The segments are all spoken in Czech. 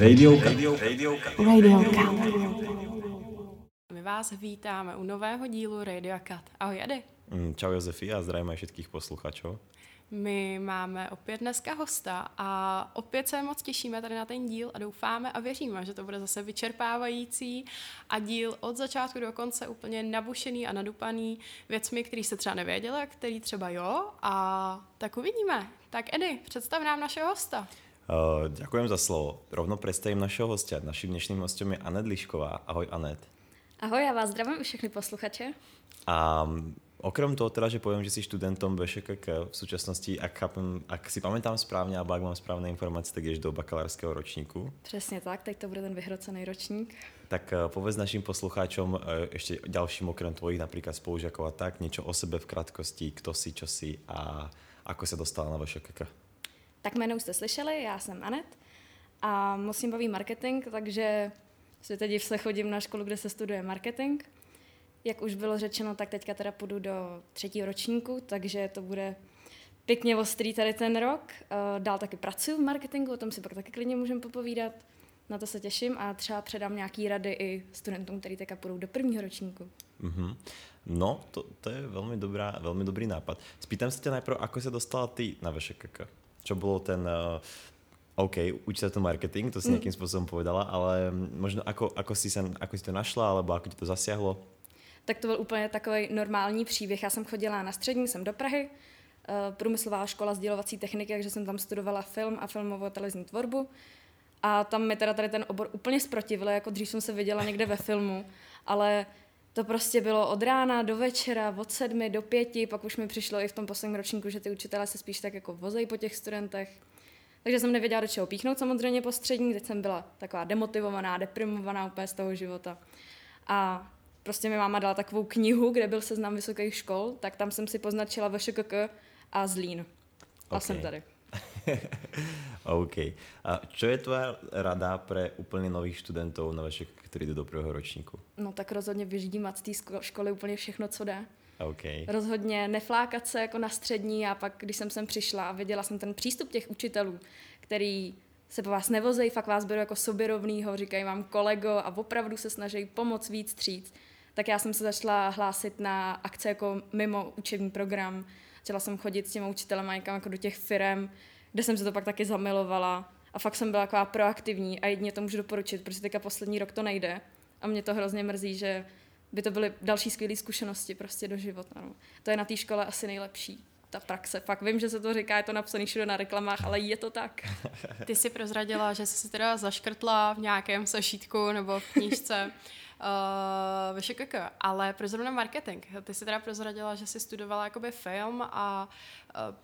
Radio, radio, radio. My vás vítáme u nového dílu Radio Cut. Ahoj, Edy. Mm, Čau Josefi a zdravím aj všetkých posluchačov. My máme opět dneska hosta a opět se moc těšíme tady na ten díl a doufáme a věříme, že to bude zase vyčerpávající a díl od začátku do konce úplně nabušený a nadupaný věcmi, který se třeba nevěděli a který třeba jo a tak uvidíme. Tak Edy, představ nám našeho hosta. Ďakujem za slovo. Rovno predstavím našeho hostia. Naším dnešným hostem je Anet Lišková. Ahoj Anet. Ahoj, já vás zdravím všechny posluchače. A mm, okrem toho teda, že poviem, že si študentom VŠKK v súčasnosti, ak, chápem, ak si pamätám správně, alebo ak mám správné informace, tak ješ do bakalářského ročníku. Přesně tak, teď to bude ten vyhrocený ročník. Tak uh, povedz našim poslucháčom uh, ešte ďalším okrem tvojich napríklad spolužiakov a tak, niečo o sebe v krátkosti, kto si, čo si a ako sa dostala na VŠKK. Tak jméno jste slyšeli, já jsem Anet a musím baví marketing, takže světe div se chodím na školu, kde se studuje marketing. Jak už bylo řečeno, tak teďka teda půjdu do třetího ročníku, takže to bude pěkně ostrý tady ten rok. Eh, Dál taky pracuji v marketingu, o tom si pak taky klidně můžeme popovídat. Na to se těším a třeba předám nějaký rady i studentům, kteří teďka půjdou do prvního ročníku. Mhm. No, to, to je veľmi, dobrá, veľmi dobrý nápad. Spýtam sa ťa najprv, ako sa dostala ty na VŠKK? Čo bolo ten... Uh, OK, uč sa to marketing, to si Mm. nejakým spôsobom povedala, ale možno ako, ako, si sa, ako si to našla, alebo ako ti to zasiahlo? Tak to byl úplně takový normální příběh. Já jsem chodila na střední, jsem do Prahy, eh, průmyslová škola sdělovací techniky, takže jsem tam studovala film a filmovou a televizní tvorbu. A tam mi teda tady ten obor úplně zprotivil, jako dřív jsem se viděla někde ve filmu, ale to prostě bylo od rána do večera, od sedmi do pěti, pak už mi přišlo i v tom posledním ročníku, že ty učitelé se spíš tak jako vozejí po těch studentech. Takže jsem nevěděla, do čeho píchnout samozřejmě po střední, teď jsem byla taková demotivovaná, deprimovaná úplně z toho života. A prostě mi máma dala takovou knihu, kde byl seznam vysokých škol, tak tam jsem si poznačila VŠKK a Zlín. A Ok. jsem tady. OK. A čo je tvoja rada pre úplne nových študentov na VŠKK, ktorí idú do prvého ročníku? No tak rozhodně vyždímat z té školy úplně všechno, co jde. OK. Rozhodně neflákat se jako na střední a pak, když jsem sem přišla a viděla jsem ten přístup těch učitelů, který se po vás nevozejí, fakt vás berou jako sobě rovnýho, říkají vám kolego a opravdu se snaží pomoct víc stříc, tak já jsem se začala hlásit na akce jako mimo učební program. Začala jsem chodit s těma učitelema někam jako do těch firem, kde jsem se to pak taky zamilovala a fakt jsem byla taková proaktivní a jedině to můžu doporučit, protože teďka poslední rok to nejde a mě to hrozně mrzí, že by to byly další skvělé zkušenosti prostě do života. No. To je na té škole asi nejlepší, ta praxe. Fakt vím, že se to říká, je to napsané všude na reklamách, ale je to tak. Ty jsi prozradila, že jsi si teda zaškrtla v nějakém sešítku nebo v knížce uh, VŠKK, ale pro zrovna marketing. Ty jsi teda prozradila, že jsi studovala jakoby film a uh,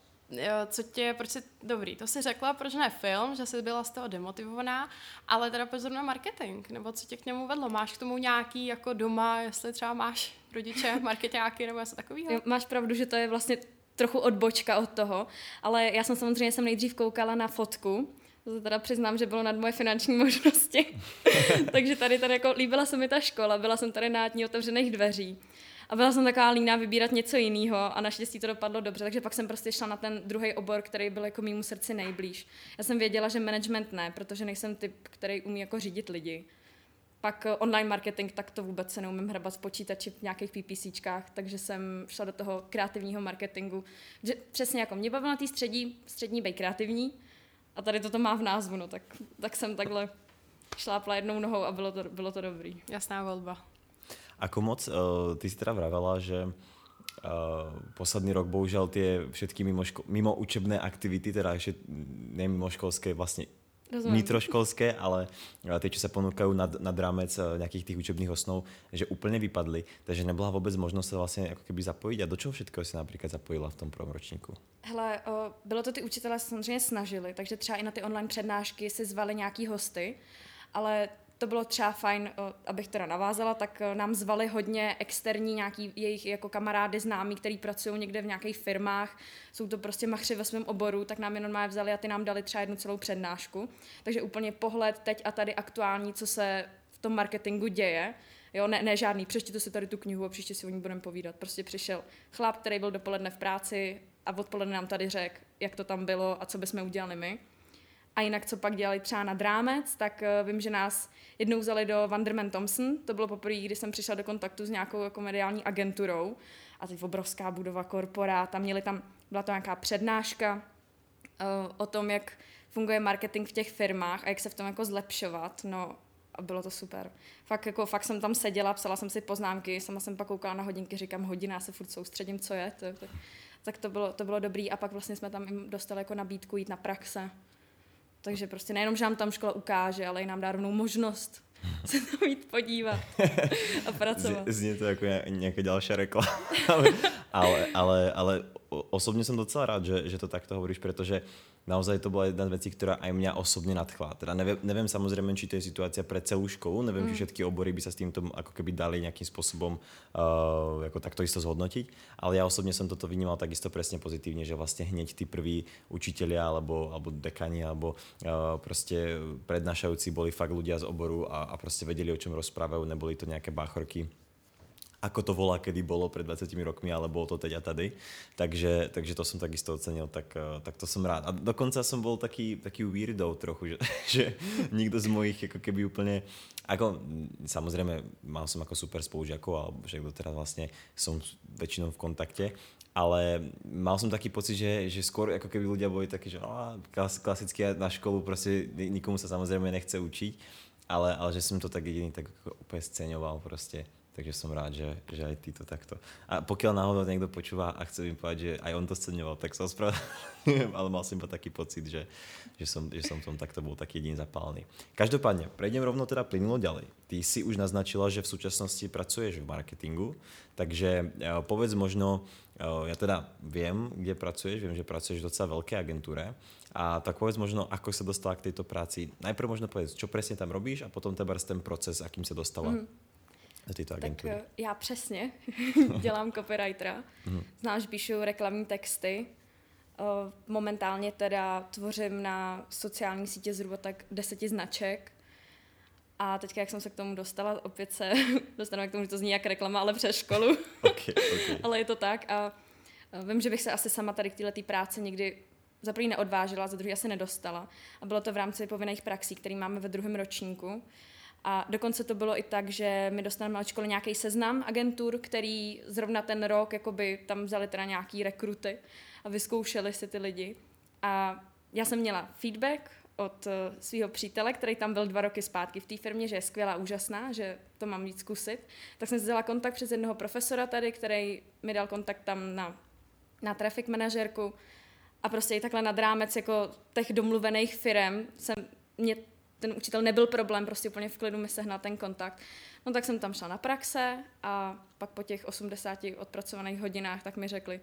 co tě, proč jsi, dobrý, to jsi řekla, proč ne film, že jsi byla z toho demotivovaná, ale teda proč zrovna marketing, nebo co tě k němu vedlo? Máš k tomu nějaký jako doma, jestli třeba máš rodiče, marketáky nebo něco takového? Máš pravdu, že to je vlastně trochu odbočka od toho, ale já jsem samozřejmě jsem nejdřív koukala na fotku, to se teda přiznám, že bylo nad moje finanční možnosti. Takže tady, tady jako líbila se mi ta škola, byla jsem tady na otevřených dveří. A byla jsem taková líná vybírat něco jiného a naštěstí to dopadlo dobře, takže pak jsem prostě šla na ten druhý obor, který byl jako mýmu srdci nejblíž. Já jsem věděla, že management ne, protože nejsem typ, který umí jako řídit lidi. Pak eh, online marketing, tak to vůbec se neumím hrabat v počítači v nějakých PPCčkách, takže jsem šla do toho kreativního marketingu. Že přesně jako mě bavilo na té střední, střední být kreativní a tady to má v názvu, no tak, tak jsem takhle šlápla jednou nohou a bylo to, bylo to dobrý. Jasná volba. Ako moc, uh, ty si teda vravela, že uh, posledný rok bohužiaľ tie všetky mimo, ško- mimo učebné aktivity, teda ešte nemimoškolské, vlastne Rozumím. vnitroškolské, ale uh, tie, čo sa ponúkajú nad, nad rámec nejakých tých učebných osnov, že úplne vypadli, takže nebola vôbec možnosť sa vlastne ako keby zapojiť a do čoho všetkého si napríklad zapojila v tom prvom ročníku? Hele, o, bylo to ty učitelé se samozřejmě snažili, takže třeba i na ty online přednášky si zvali nějaký hosty, ale to bylo třeba fajn, o, abych teda navázala, tak o, nám zvali hodně externí nějaký jejich jako kamarády známí, který pracují někde v nějakých firmách, jsou to prostě machři ve svém oboru, tak nám je normálně vzali a ty nám dali třeba jednu celou přednášku. Takže úplně pohled teď a tady aktuální, co se v tom marketingu děje, Jo, ne, ne žádný, přečtěte si tady tu knihu a příště si o ní budeme povídat. Prostě přišel chlap, který byl dopoledne v práci a odpoledne nám tady řekl, jak to tam bylo a co bychom udělali my. A jinak, co pak dělali třeba na drámec, tak uh, vím, že nás jednou vzali do Vanderman Thompson. To bylo poprvé, kdy jsem přišla do kontaktu s nějakou jako mediální agenturou. A teď obrovská budova korporát. Tam měli tam, byla to nějaká přednáška uh, o tom, jak funguje marketing v těch firmách a jak se v tom jako zlepšovat. No a bylo to super. Fakt, jako, fakt jsem tam seděla, psala jsem si poznámky, sama jsem pak koukala na hodinky, říkám hodina, se furt soustředím, co je. To, to, tak to bylo, to bylo dobrý a pak vlastně jsme tam dostali jako nabídku jít na praxe. Takže prostě nejenom, že nám tam škola ukáže, ale i nám dá rovnou možnost se tam jít podívat a pracovat. Znie to jako nějaká další reklama. ale, ale, ale osobně jsem docela rád, že, že to takto hovoríš, protože naozaj to byla jedna z vecí, ktorá aj mňa osobne nadchla. Teda neviem, neviem samozrejme, či to je situácia pre celú školu, neviem, mm. či všetky obory by sa s týmto ako keby dali nejakým spôsobom uh, ako takto isto zhodnotiť, ale ja osobne som toto vnímal takisto presne pozitívne, že vlastne hneď tí prví učitelia alebo, alebo dekani alebo uh, proste prednášajúci boli fakt ľudia z oboru a, a proste vedeli, o čom rozprávajú, neboli to nejaké báchorky ako to volá, kedy bolo pred 20 rokmi, ale bolo to teď a tady. Takže, takže to som takisto ocenil, tak, eh, tak to som rád. A dokonca som bol taký, taký weirdo trochu, že, že nikto z mojich ako keby úplne, ako samozrejme mal som ako super spolužiakov, alebo že kto teraz vlastne som väčšinou v kontakte, ale mal som taký pocit, že, že skôr ako keby ľudia boli takí, že no, klasicky na školu proste nikomu sa samozrejme nechce učiť, ale, ale že som to tak jediný tak úplne sceňoval proste takže som rád, že, že aj ty to takto. A pokiaľ náhodou niekto počúva a chce mi povedať, že aj on to sceňoval, tak sa ospravedlňujem, ale mal som taký pocit, že, že, som, že som tom takto bol taký jediný zapálený. Každopádne, prejdem rovno teda plynulo ďalej. Ty si už naznačila, že v súčasnosti pracuješ v marketingu, takže e, povedz možno, e, ja teda viem, kde pracuješ, viem, že pracuješ v docela veľké agentúre, a tak povedz možno, ako sa dostala k tejto práci. Najprv možno povedz, čo presne tam robíš a potom tebars ten proces, akým sa dostala. Mm do této agentury? Tak já přesně dělám copywritera. Mm. Znáš, píšu reklamní texty. Momentálně teda tvořím na sociální sítě zhruba tak deseti značek. A teďka, jak jsem se k tomu dostala, opět se dostaneme k tomu, že to zní jak reklama, ale přes školu. okay, okay. ale je to tak a vím, že bych se asi sama tady k této práci nikdy za první neodvážila, za druhý asi nedostala. A bylo to v rámci povinných praxí, který máme ve druhém ročníku. A dokonce to bylo i tak, že my dostaneme od školy nějaký seznam agentur, který zrovna ten rok jakoby tam vzali teda nějaký rekruty a vyzkoušeli si ty lidi. A já jsem měla feedback od eh, svého přítele, který tam byl dva roky zpátky v té firmě, že je skvělá, úžasná, že to mám víc zkusit. Tak jsem vzala kontakt přes jednoho profesora tady, který mi dal kontakt tam na, na traffic manažerku a prostě i takhle nad rámec jako těch domluvených firm jsem mě ten učitel nebyl problém, prostě úplně v klidu mi sehnal ten kontakt. No tak jsem tam šla na praxe a pak po těch 80 odpracovaných hodinách tak mi řekli,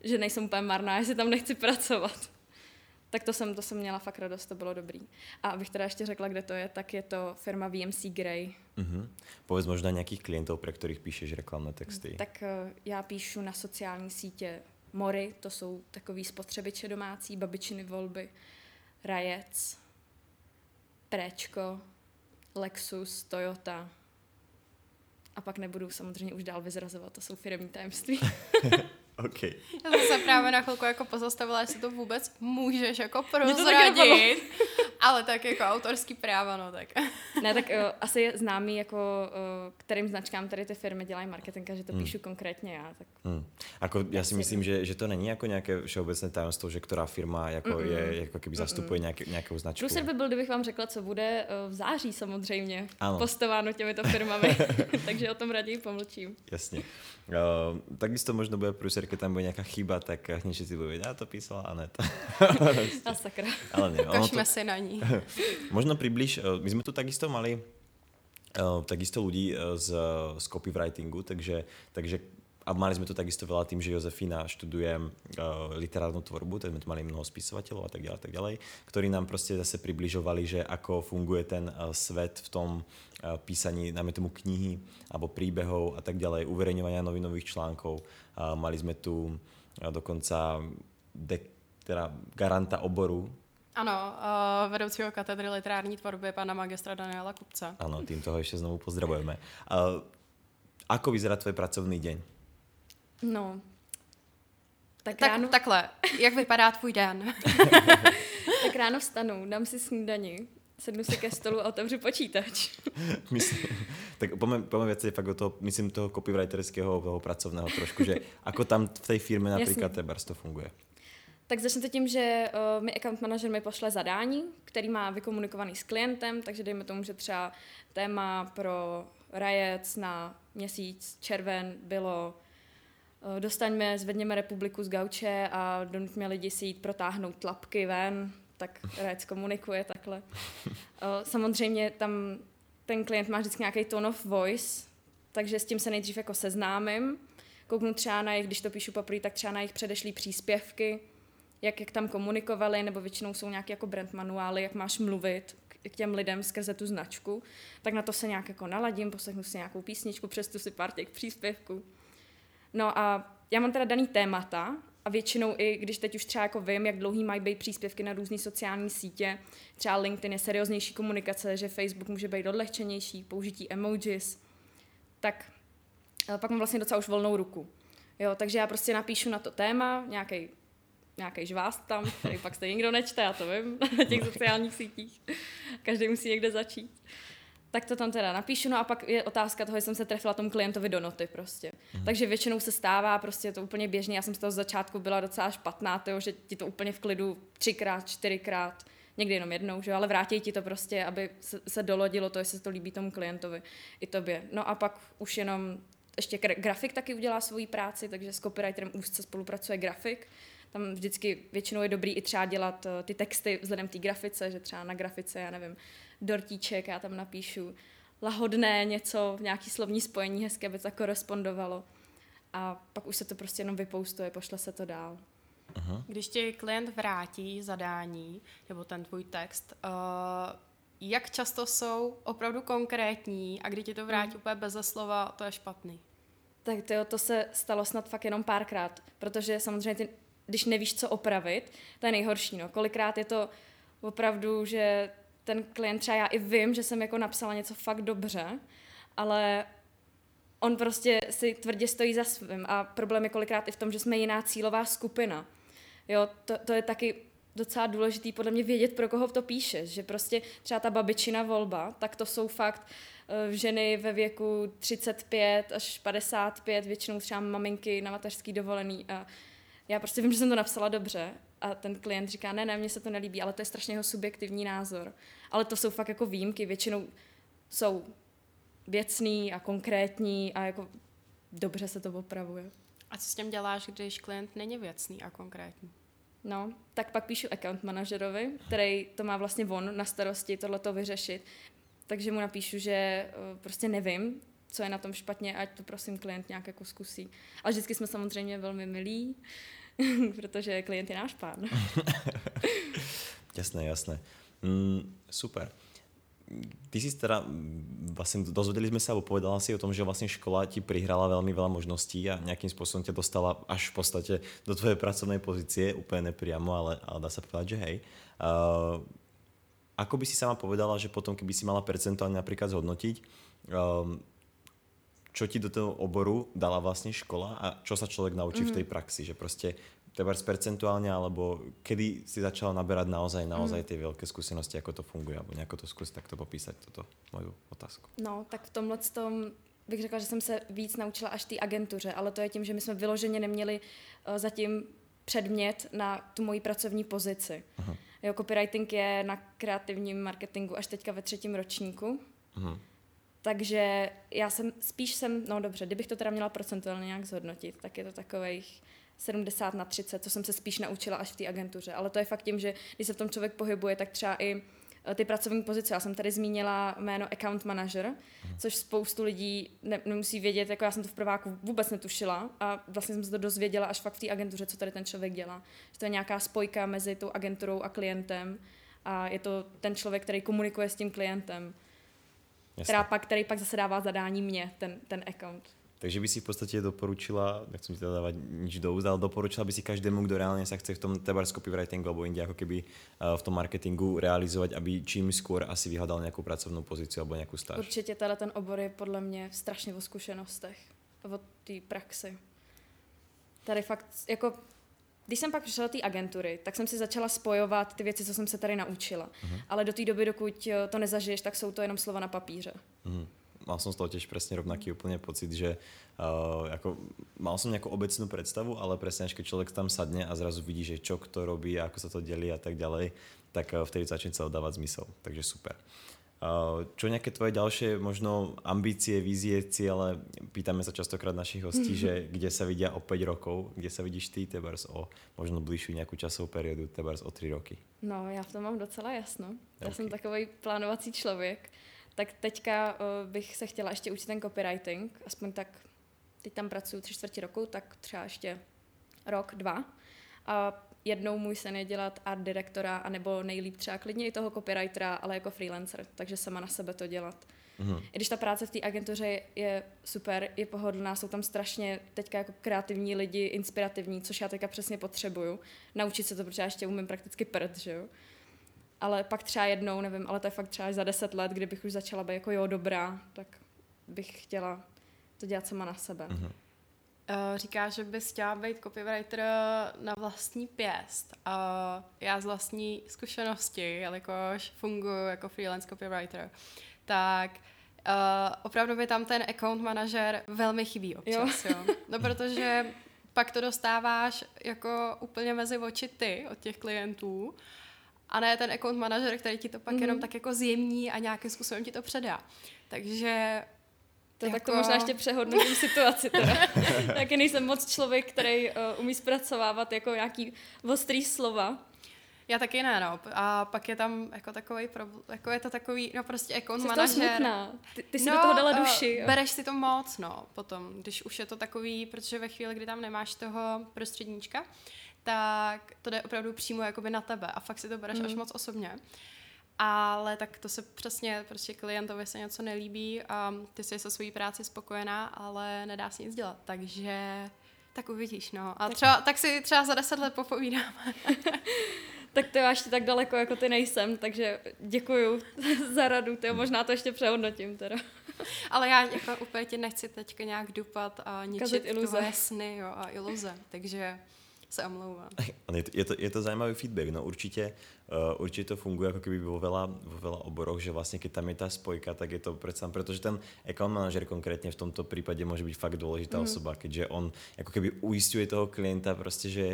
že nejsem úplně marná, jestli tam nechci pracovat. Tak to jsem, to jsem měla fakt radost, to bylo dobrý. A abych teda ještě řekla, kde to je, tak je to firma VMC Grey. Uh-huh. Povedz možná nějakých klientů, pro kterých píšeš reklamné texty. Tak uh, já píšu na sociální sítě Mory, to jsou takový spotřebiče domácí, babičiny volby, Rajec, Préčko, Lexus, Toyota. A pak nebudu samozřejmě už dál vyzrazovat, to jsou firmní tajemství. Okay. Já jsem se právě na chvilku jako pozastavila, jestli to vůbec můžeš jako prozradit. Ale tak jako autorský práva, no tak. ne, tak uh, asi je známý, jako uh, kterým značkám tady ty firmy dělají marketing, že to hmm. píšu konkrétně já. Tak hmm. Ako, já si myslím, že, že to není jako nějaké všeobecné tajemstvo, že která firma jako Mm-mm. je, jako keby zastupuje mm nějaký, nějakou značku. Průser by byl, kdybych vám řekla, co bude uh, v září samozřejmě ano. postováno těmito firmami, takže o tom raději pomlčím. Jasně. Uh, takisto možno bude průser, keď tam bude nějaká chyba, tak hneď si budú já to písala Anet. A sakra. Ale ne, Kašme to... se na ní. Možno približ, eh, my sme tu takisto mali uh, takisto ľudí z, z copywritingu, takže, takže a mali sme tu takisto veľa tým, že Jozefina študuje uh, literárnu tvorbu, tak sme tu mali mnoho spisovateľov a tak ďalej, tak ďalej, ktorí nám proste zase približovali, že ako funguje ten uh, svet v tom písaní, najmä tomu knihy alebo príbehov a tak ďalej, uverejňovania novinových článkov. Uh, mali sme tu uh, dokonca de, teda garanta oboru ano, uh, vedoucího katedry literární tvorby pana magistra Daniela Kupce. Ano, tým toho ještě znovu pozdravujeme. Uh, ako vyzerá tvoj pracovný den? No, tak, tak ráno... Takhle, jak vypadá tvůj den? tak ráno vstanu, dám si snídani, sednu si ke stolu a otevřu počítač. myslím, tak poďme, poďme viacej fakt o toho, myslím toho copywriterského, toho pracovného trošku, že ako tam v tej firme napríklad Tebars to funguje. Tak začnete tím, že uh, mi account manager mi pošle zadání, který má vykomunikovaný s klientem, takže dejme tomu, že třeba téma pro rajec na měsíc červen bylo uh, dostaňme, zvedněme republiku z gauče a donutíme lidi si jít protáhnout tlapky ven, tak rajec komunikuje takhle. Samozřejmě tam ten klient má vždycky nějaký tone of voice, takže s tím se nejdřív jako seznámím, kouknu třeba na jejich, když to píšu poprvé, tak třeba na jejich předešlý příspěvky, jak, jak tam komunikovali, nebo většinou jsou nějaké jako brand manuály, jak máš mluvit k těm lidem skrze tu značku, tak na to se nějak jako naladím, poslechnu si nějakou písničku, přestu si pár těch příspěvků. No a já mám teda daný témata a většinou i, když teď už třeba jako vím, jak dlouhý mají být příspěvky na různé sociální sítě, třeba LinkedIn je serióznější komunikace, že Facebook může být odlehčenější, použití emojis, tak eh, pak mám vlastně docela už volnou ruku. Jo, takže já prostě napíšu na to téma, nějaký nějaký žvást tam, který pak se nikdo nečte, já to vím, na těch sociálních sítích. Každý musí někde začít. Tak to tam teda napíšu, no a pak je otázka toho, jestli jsem se trefila tomu klientovi do noty prostě. Mm. Takže většinou se stává, prostě je to úplně běžně, já jsem z toho začátku byla docela špatná, tyjo, že ti to úplně v klidu třikrát, čtyřikrát, někdy jenom jednou, že ale vrátí ti to prostě, aby se, se dolodilo to, jestli se to líbí tomu klientovi i tobě. No a pak už jenom ještě grafik taky udělá svoji práci, takže s copywriterem úzce spolupracuje grafik, tam vždycky většinou je dobrý i třeba dělat uh, ty texty vzhledem té grafice, že třeba na grafice, já nevím, dortíček, já tam napíšu lahodné něco, nějaký slovní spojení hezké, aby to korespondovalo. A pak už se to prostě jenom vypoustuje, pošle se to dál. Aha. Když ti klient vrátí zadání nebo ten tvůj text, uh, jak často jsou opravdu konkrétní a kdy ti to vrátí mm. úplně bez slova, to je špatný. Tak to, to se stalo snad fakt jenom párkrát, protože samozřejmě ty když nevíš, co opravit, to je nejhorší. No. Kolikrát je to opravdu, že ten klient třeba já i vím, že jsem jako napsala něco fakt dobře, ale on prostě si tvrdě stojí za svým a problém je kolikrát i v tom, že jsme jiná cílová skupina. Jo, to, to je taky docela důležitý podle mě vědět, pro koho to píšeš, že prostě třeba ta babičina volba, tak to jsou fakt uh, ženy ve věku 35 až 55, většinou třeba maminky na mateřský dovolený a já prostě vím, že jsem to napsala dobře a ten klient říká, ne, ne, mně se to nelíbí, ale to je strašně jeho subjektivní názor. Ale to jsou fakt jako výjimky, většinou jsou věcný a konkrétní a jako dobře se to opravuje. A co s tím děláš, když klient není věcný a konkrétní? No, tak pak píšu account manažerovi, který to má vlastně on na starosti tohleto vyřešit. Takže mu napíšu, že uh, prostě nevím, co je na tom špatně, ať to prosím klient nějak jako zkusí. A vždycky jsme samozřejmě velmi milí, protože klient je náš pán. jasné, jasné. Mm, super. Ty si teda, vlastne dozvedeli sme sa, alebo povedala si o tom, že vlastne škola ti prihrala veľmi veľa možností a nejakým spôsobom ťa dostala až v podstate do tvojej pracovnej pozície, úplne nepriamo, ale, ale dá sa povedať, že hej. Uh, ako by si sama povedala, že potom, keby si mala percentuálne napríklad zhodnotiť, um, čo ti do toho oboru dala vlastne škola a čo sa človek naučí mm. v tej praxi, že proste treba percentuálne, alebo kedy si začala naberať naozaj, naozaj mm. tie veľké skúsenosti, ako to funguje, alebo nejako to skúsiť takto popísať, toto moju otázku. No, tak v tomhle tom bych řekla, že jsem se víc naučila až té agentuře, ale to je tím, že my jsme vyloženě neměli uh, zatím předmět na tu moji pracovní pozici. Aha. Jo, copywriting je na kreativním marketingu až teďka ve třetím ročníku. Aha. Takže já jsem, spíš jsem, no dobře, kdybych to teda měla procentuálně nějak zhodnotit, tak je to takových 70 na 30, co jsem se spíš naučila až v té agentuře. Ale to je fakt tím, že když se v tom člověk pohybuje, tak třeba i eh, ty pracovní pozice. Já jsem tady zmínila jméno account manager, mhm. což spoustu lidí ne, nemusí vědět, jako já jsem to v prváku vůbec netušila a vlastně jsem se to dozvěděla až fakt v té agentuře, co tady ten člověk dělá. Že to je nějaká spojka mezi tou agenturou a klientem a je to ten člověk, který komunikuje s tím klientem která pak, který pak zase dává zadání mě, ten, ten account. Takže by si v podstate doporučila, nechcem ti teda dávať nič do úst, ale doporučila by si každému, kto reálne sa chce v tom tebars copywritingu alebo inde ako keby uh, v tom marketingu realizovať, aby čím skôr asi vyhľadal nejakú pracovnú pozíciu alebo nejakú stáž. Určitě teda ten obor je podle mě strašně o zkušenostech, o té praxi. Tady fakt, jako když jsem pak přišla do té agentury, tak jsem si začala spojovat ty věci, co jsem se tady naučila. Uh-huh. Ale do té doby, dokud eh, to nezažiješ, tak jsou to jenom slova na papíře. Uh-huh. Mal som z toho tiež presne rovnaký úplne pocit, že uh, ako, mal som nejakú obecnú predstavu, ale presne až keď človek tam sadne a zrazu vidí, že čo kto robí, ako sa to delí a tak ďalej, tak uh, vtedy začne celé dávať zmysel. Takže super. Uh, čo nejaké tvoje ďalšie možno ambície, vízie, ciele? Pýtame sa častokrát našich hostí, že kde sa vidia o 5 rokov, kde sa vidíš ty, tebars o možno bližšiu nejakú časovú periódu, tebars o 3 roky? No, já v tom mám docela jasno. Já okay. jsem takový plánovací člověk. Tak teďka uh, bych se chtěla ještě učit ten copywriting, aspoň tak, teď tam pracuji tři čtvrtě roku, tak třeba ještě rok, dva. A jednou můj sen je dělat art direktora, anebo nejlíp třeba klidně i toho copywritera, ale jako freelancer, takže sama na sebe to dělat. Mm-hmm. I když ta práce v té agentuře je super, je pohodlná, jsou tam strašně teďka jako kreativní lidi, inspirativní, což já teďka přesně potřebuju. Naučit se to, protože já ještě umím prakticky prd, že jo. Ale pak třeba jednou, nevím, ale to je fakt třeba až za deset let, kdybych už začala být jako jo, dobrá, tak bych chtěla to dělat sama na sebe. Mm-hmm. Uh, říká, že bys chtěla být copywriter na vlastní pěst. Uh, já z vlastní zkušenosti, jelikož funguji jako freelance copywriter, tak uh, opravdu by tam ten account manažer velmi chybí občas. Jo. jo. No protože pak to dostáváš jako úplně mezi oči ty od těch klientů a ne ten account manažer, který ti to pak mm-hmm. jenom tak jako zjemní a nějakým způsobem ti to předá. Takže to jako... tak to možná ještě přehodnotím situaci teda. Taky nejsem moc člověk, který uh, umí zpracovávat jako nějaký ostrý slova. Já taky ne, no. A pak je tam jako takový problém, jako je to takový, no prostě account Jsi manažer. Ty, ty si no, do toho dala eh, duši. Uh, bereš si to moc, no, potom, když už je to takový, protože ve chvíli, kdy tam nemáš toho prostředníčka, tak to jde opravdu přímo jakoby na tebe a fakt si to bereš mm. až moc osobně. Ale tak to se přesně, prostě klientovi se něco nelíbí a ty jsi se svojí práci spokojená, ale nedá si nic dělat. Takže tak uvidíš, no. A tak, třeba, tak si třeba za deset let popovídáme. tak to já ještě tak daleko jako ty nejsem, takže děkuju za radu, ty možná to ještě přehodnotím teda. Ale já jako úplně tě nechci teďka nějak dupat a ničit iluze. sny jo, a iluze, takže se omlouvám. Je to, je, to, je to zajímavý feedback, no určitě Uh, určite to funguje ako keby vo veľa, vo veľa oboroch, že vlastne keď tam je tá spojka, tak je to predsa, pretože ten account manažer konkrétne v tomto prípade môže byť fakt dôležitá mm. osoba, keďže on ako keby uistuje toho klienta proste, že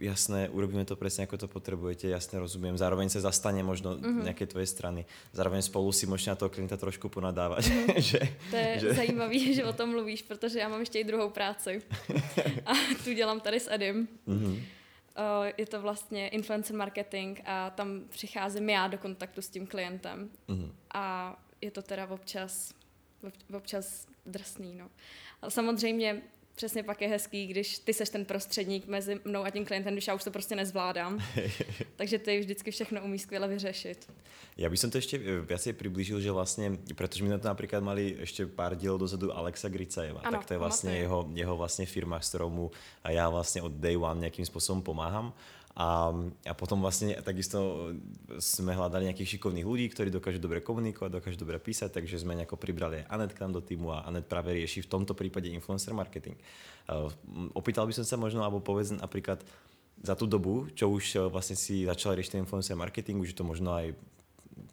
jasné, urobíme to presne ako to potrebujete, jasne rozumiem, zároveň sa zastane možno mm-hmm. nejaké tvoje strany, zároveň spolu si môžete na toho klienta trošku ponadávať. Mm. že, to je že... zajímavý, že o tom mluvíš, protože já mám ještě i druhou práci a tu dělám tady s Edim. Mm-hmm je to vlastně influencer marketing a tam přicházím já do kontaktu s tím klientem. Mm-hmm. A je to teda občas, občas drsný. No. Ale samozřejmě přesně pak je hezký, když ty seš ten prostředník mezi mnou a tím klientem, když já už to prostě nezvládám. Takže ty vždycky všechno umí skvěle vyřešit. Ja by som to ešte eh, viacej priblížil, že vlastne, pretože my na to napríklad mali ešte pár dielov dozadu Alexa Gricajeva, ano, tak to je vlastne jeho, jeho vlastne firma, s ktorou mu ja vlastne od day one nejakým spôsobom pomáham. A, a potom vlastne takisto sme hľadali nejakých šikovných ľudí, ktorí dokážu dobre komunikovať, dokážu dobre písať, takže sme nejako pribrali aj Anet k nám do týmu a Anet práve rieši v tomto prípade influencer marketing. Uh, opýtal by som sa možno, alebo povedz napríklad za tú dobu, čo už uh, vlastne si začala riešiť influencer marketing, už to možno aj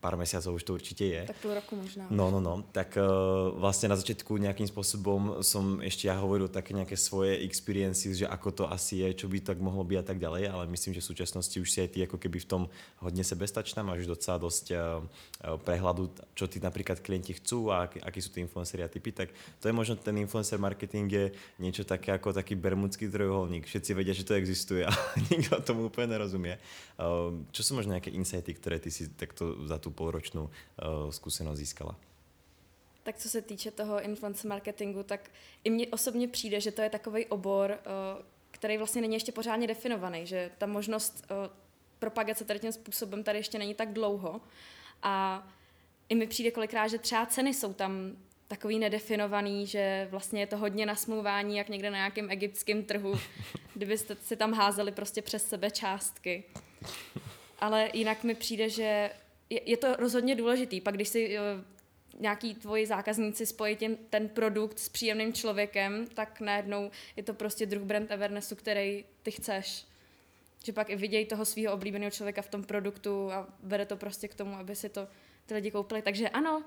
pár mesiacov už to určite je. Tak půl roku možná. No, no, no. Tak uh, vlastne na začiatku nejakým spôsobom som ešte ja hovoril také nejaké svoje experiences, že ako to asi je, čo by tak mohlo byť a tak ďalej, ale myslím, že v súčasnosti už si aj ty ako keby v tom hodne sebestačná, máš docela dosť uh, prehľadu, čo ty napríklad klienti chcú a aký, akí sú tí influenceri a typy, tak to je možno ten influencer marketing je niečo také ako taký bermudský trojuholník. Všetci vedia, že to existuje a nikto tomu úplne nerozumie. Uh, čo sú možno nejaké insighty, ktoré ty si takto za tú půlročnou uh, zkušenost získala? Tak co se týče toho influencer marketingu, tak i mně osobně přijde, že to je takový obor, uh, který vlastně není ještě pořádně definovaný, že ta možnost uh, propagace tady tím způsobem tady ještě není tak dlouho. A i mi přijde kolikrát, že třeba ceny jsou tam takový nedefinovaný, že vlastně je to hodně nasmluvání, jak někde na nějakém egyptském trhu, kdybyste si tam házeli prostě přes sebe částky. Ale jinak mi přijde, že je, je to rozhodně důležitý. Pak když si uh, nějaký tvoji zákazníci spojí tím, ten produkt s příjemným člověkem, tak najednou je to prostě druh brand awarenessu, který ty chceš. Že pak i vidějí toho svého oblíbeného člověka v tom produktu a vede to prostě k tomu, aby si to ty lidi koupili. Takže ano,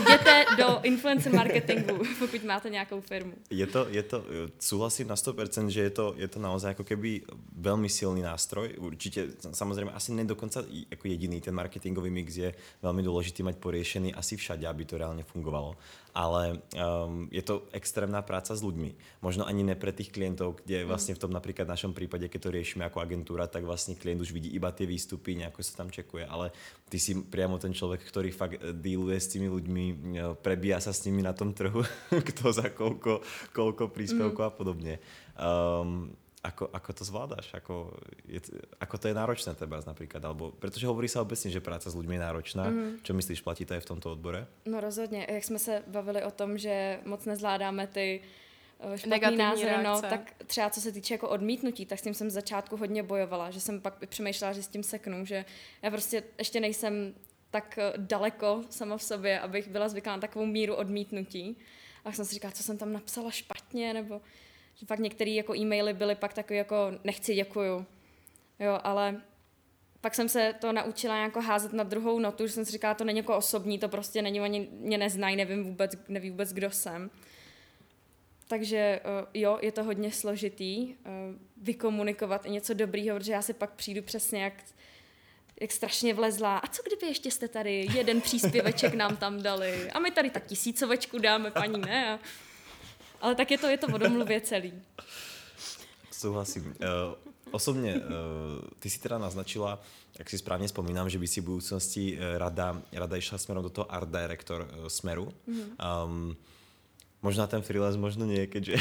Jděte do influencer marketingu, pokud máte nějakou firmu. Je to, je to, súhlasím na 100%, že je to, je to naozaj jako keby velmi silný nástroj. Určitě, samozřejmě asi ne dokonca jako jediný ten marketingový mix je velmi důležitý mať poriešený asi všade, aby to reálně fungovalo ale um, je to extrémná práca s ľuďmi. Možno ani ne pre tých klientov, kde vlastne v tom napríklad našom prípade, keď to riešime ako agentúra, tak vlastne klient už vidí iba tie výstupy, nejako sa tam čekuje, ale ty si priamo ten človek, ktorý fakt eh, dealuje s tými ľuďmi, eh, prebíja sa s nimi na tom trhu, kto za koľko, koľko príspevkov mm. a podobne. Um, ako, ako to zvládáš? Ako, je, ako to je náročné teba napríklad? Alebo, protože hovorí sa obecne, že práca s ľuďmi je náročná. Mm. Čo myslíš, platí to aj v tomto odbore? No rozhodně. Jak jsme se bavili o tom, že moc nezvládáme ty eh, špatný názory, no, tak třeba co se týče jako odmítnutí, tak s tím jsem z začátku hodně bojovala, že jsem pak přemýšlela, že s tím seknu, že já prostě ještě nejsem tak eh, daleko sama v sobě, abych byla zvyklá na takovou míru odmítnutí. A jsem si říkala, co jsem tam napsala špatně, nebo že fakt některé jako e-maily byly pak takový jako nechci, děkuju. Jo, ale pak jsem se to naučila jako házet na druhou notu, že jsem si říkala, to není jako osobní, to prostě není, oni mě neznají, nevím vůbec, neví vůbec, kdo jsem. Takže eh, jo, je to hodně složitý eh, vykomunikovat i něco dobrýho, protože já si pak přijdu přesně jak, jak strašně vlezlá. A co kdyby ještě jste tady jeden příspěveček nám tam dali? A my tady tak tisícovečku dáme, paní ne? A ale tak je to, je to o domluvě celý. Souhlasím. Uh, osobně, uh, ty si teda naznačila, jak si správně vzpomínám, že by si v budoucnosti eh, rada, rada išla směrem do toho art director uh, smeru. Mm-hmm. Um, Možná ten freelance, možno nie, keďže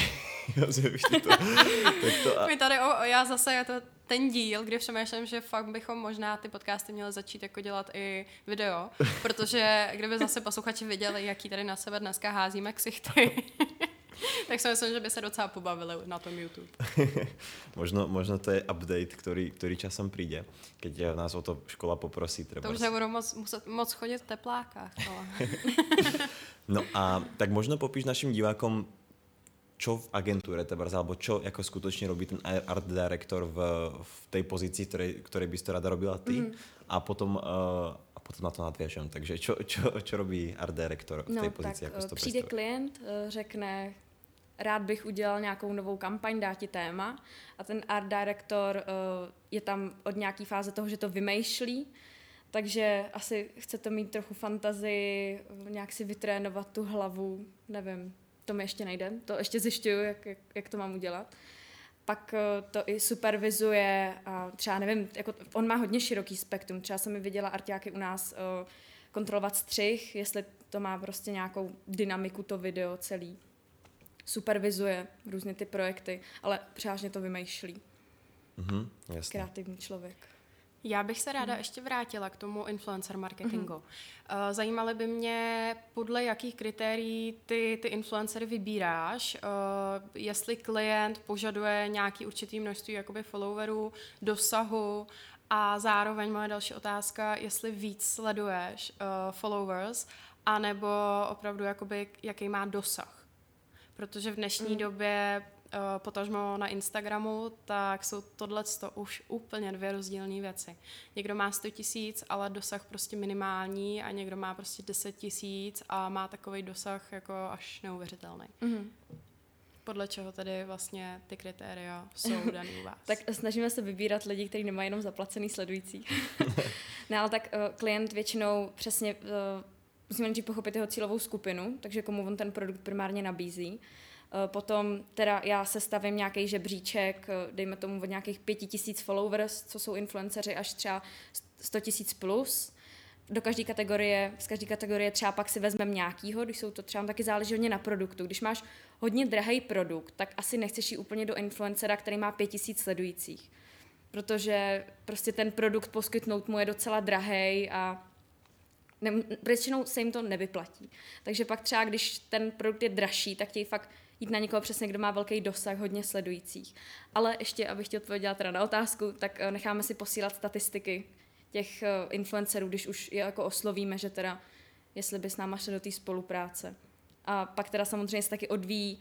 to, tak to a... My tady, o, já zase, je to ten díl, kde přemýšlím, že fakt bychom možná ty podcasty měli začít jako dělat i video, protože kdyby zase posluchači viděli, jaký tady na sebe dneska házíme ksichty, tak si myslím, že by se docela pobavili na tom YouTube. možno, možno to je update, který, který časem přijde, keď nás o to škola poprosí. Treba. To už nebudou moc, muset, moc chodit v teplákách. Ale... no a tak možno popíš našim divákom, čo v agentúre teba, alebo čo jako skutočne robí ten art director v, v tej pozícii, ktorej, ktorej bys to rada robila ty mm. a potom uh, a potom na to nadvěžem. Takže čo, čo, čo robí art director v té no, pozici? Tak, jako to přijde klient, eh, řekne, rád bych udělal nějakou novou kampaň, dá ti téma a ten art director uh, je tam od nějaký fáze toho, že to vymýšlí, takže asi chcete mít trochu fantazii, nějak si vytrénovat tu hlavu, nevím, to mi ještě nejde, to ještě zjišťuju, jak, jak, jak to mám udělat. Pak uh, to i supervizuje a třeba nevím, jako on má hodně široký spektrum, třeba jsem mi viděla artiáky u nás uh, kontrolovat střih, jestli to má prostě nějakou dynamiku to video celý supervizuje různě ty projekty, ale převážně to vymýšlí. Mm-hmm, jasně. Kreativní člověk. Já bych se ráda mm. ještě vrátila k tomu influencer marketingu. Mm-hmm. Zajímaly by mě, podle jakých kritérií ty, ty influencery vybíráš, uh, jestli klient požaduje nějaký určitý množství jakoby followerů, dosahu a zároveň moje další otázka, jestli víc sleduješ uh, followers, anebo opravdu jakoby, jaký má dosah protože v dnešní mm. době potažmo na Instagramu, tak jsou tohle už úplně dvě rozdílné věci. Někdo má 100 tisíc, ale dosah prostě minimální a někdo má prostě 10 tisíc a má takový dosah jako až neuvěřitelný. Mm. Podle čeho tedy vlastně ty kritéria jsou daný u vás? tak snažíme se vybírat lidi, kteří nemají jenom zaplacený sledující. ne, ale tak uh, klient většinou přesně uh, musíme nejdřív pochopit jeho cílovou skupinu, takže komu on ten produkt primárně nabízí. Eh, potom teda já se stavím nějaký žebříček, eh, dejme tomu od nějakých pěti tisíc followers, co jsou influenceři, až třeba 100 tisíc plus. Do každé kategorie, z každé kategorie třeba pak si vezmeme nějakýho, když jsou to třeba taky záleží hodně na produktu. Když máš hodně drahý produkt, tak asi nechceš jít úplně do influencera, který má pět tisíc sledujících. Protože prostě ten produkt poskytnout mu je docela drahý a většinou se jim to nevyplatí. Takže pak třeba, když ten produkt je dražší, tak chtějí fakt jít na někoho přesně, kdo má velký dosah, hodně sledujících. Ale ještě, abych ti odpověděla teda na otázku, tak eh, necháme si posílat statistiky těch eh, influencerů, když už je jako oslovíme, že teda jestli by s náma šli do té spolupráce. A pak teda samozřejmě se taky odvíjí,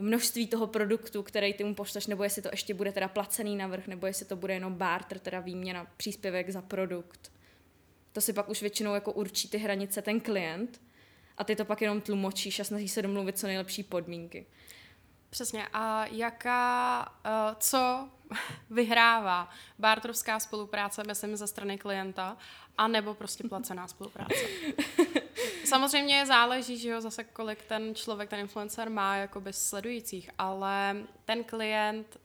množství toho produktu, který ty mu pošleš, nebo jestli to ještě bude teda placený navrh, nebo jestli to bude jenom barter, teda výměna, příspěvek za produkt. To si pak už většinou jako určí ty hranice ten klient a ty to pak jenom tlumočíš a snažíš se domluvit co nejlepší podmínky. Přesně. A jaká, uh, co vyhrává barterovská spolupráce, myslím, ze strany klienta, a nebo prostě placená spolupráce? Samozřejmě záleží, že jo, zase kolik ten člověk, ten influencer má jakoby sledujících, ale ten klient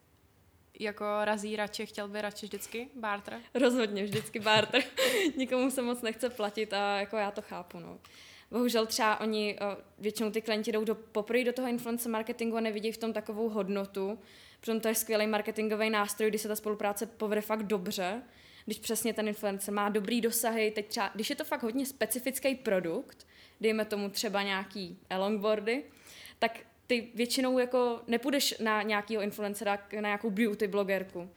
jako razí radši, chtěl by radši vždycky barter? Rozhodně, vždycky barter. Nikomu se moc nechce platit a jako já to chápu, no. Bohužel třeba oni, eh, většinou ty klienti jdou do, poprvé do toho influencer marketingu a nevidí v tom takovou hodnotu, protože to je skvělý marketingový nástroj, kdy se ta spolupráce povede fakt dobře, když přesně ten influencer má dobrý dosahy, teď třeba, když je to fakt hodně specifický produkt, dejme tomu třeba nějaký longboardy, tak ty většinou jako nepůjdeš na nějakého influencera, na nějakou beauty blogerku.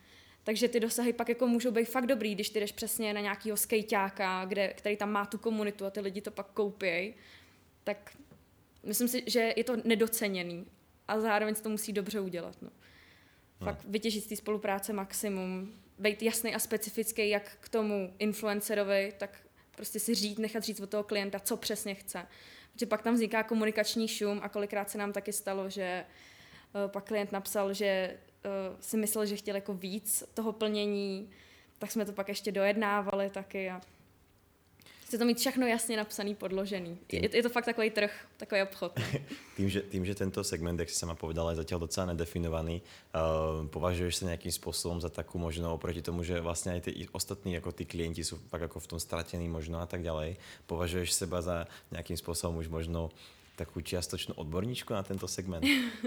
Takže ty dosahy pak jako můžou být fakt dobrý, když ty jdeš přesně na nějakého skejťáka, kde, který tam má tu komunitu a ty lidi to pak koupějí. Tak myslím si, že je to nedoceněný a zároveň to musí dobře udělat. No. Fakt hmm. vytěžit z té spolupráce maximum, být jasný a specifický jak k tomu influencerovi, tak prostě si říct, nechat říct od toho klienta, co přesně chce. Protože pak tam vzniká komunikační šum a kolikrát se nám taky stalo, že uh, pak klient napsal, že uh, si myslel, že chtěl jako víc toho plnění, tak jsme to pak ještě dojednávali taky a Chce to mít všechno jasně napsaný, podložený. Je, je to fakt takový trh, takový obchod. tým, že, tým, že tento segment, jak si sama povedala, je zatím docela nedefinovaný, uh, považuješ se nějakým způsobem za takovou možnou oproti tomu, že vlastně i ty ostatní jako ty klienti jsou fakt jako v tom ztratěný možno a tak dále. Považuješ seba za nějakým způsobem už možno takovou čiastočnou odborníčku na tento segment?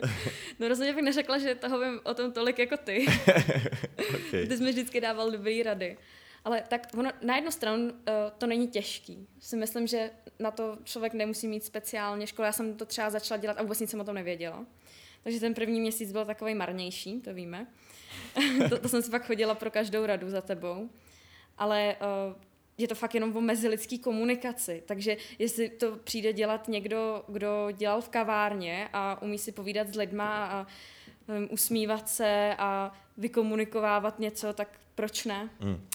no rozhodně bych neřekla, že toho vím o tom tolik jako ty. okay. Ty jsi mi vždycky dával dobrý rady. Ale tak ono, na jednu stranu uh, to není těžký. Si myslím, že na to člověk nemusí mít speciálně školu. Já jsem to třeba začala dělat a vůbec nic jsem o tom nevěděla. Takže ten první měsíc byl takový marnější, to víme. to, to jsem si pak chodila pro každou radu za tebou. Ale uh, je to fakt jenom o mezilidský komunikaci. Takže jestli to přijde dělat někdo, kdo dělal v kavárně a umí si povídat s lidma a um, usmívat se a vykomunikovávat něco, tak proč ne? Mm.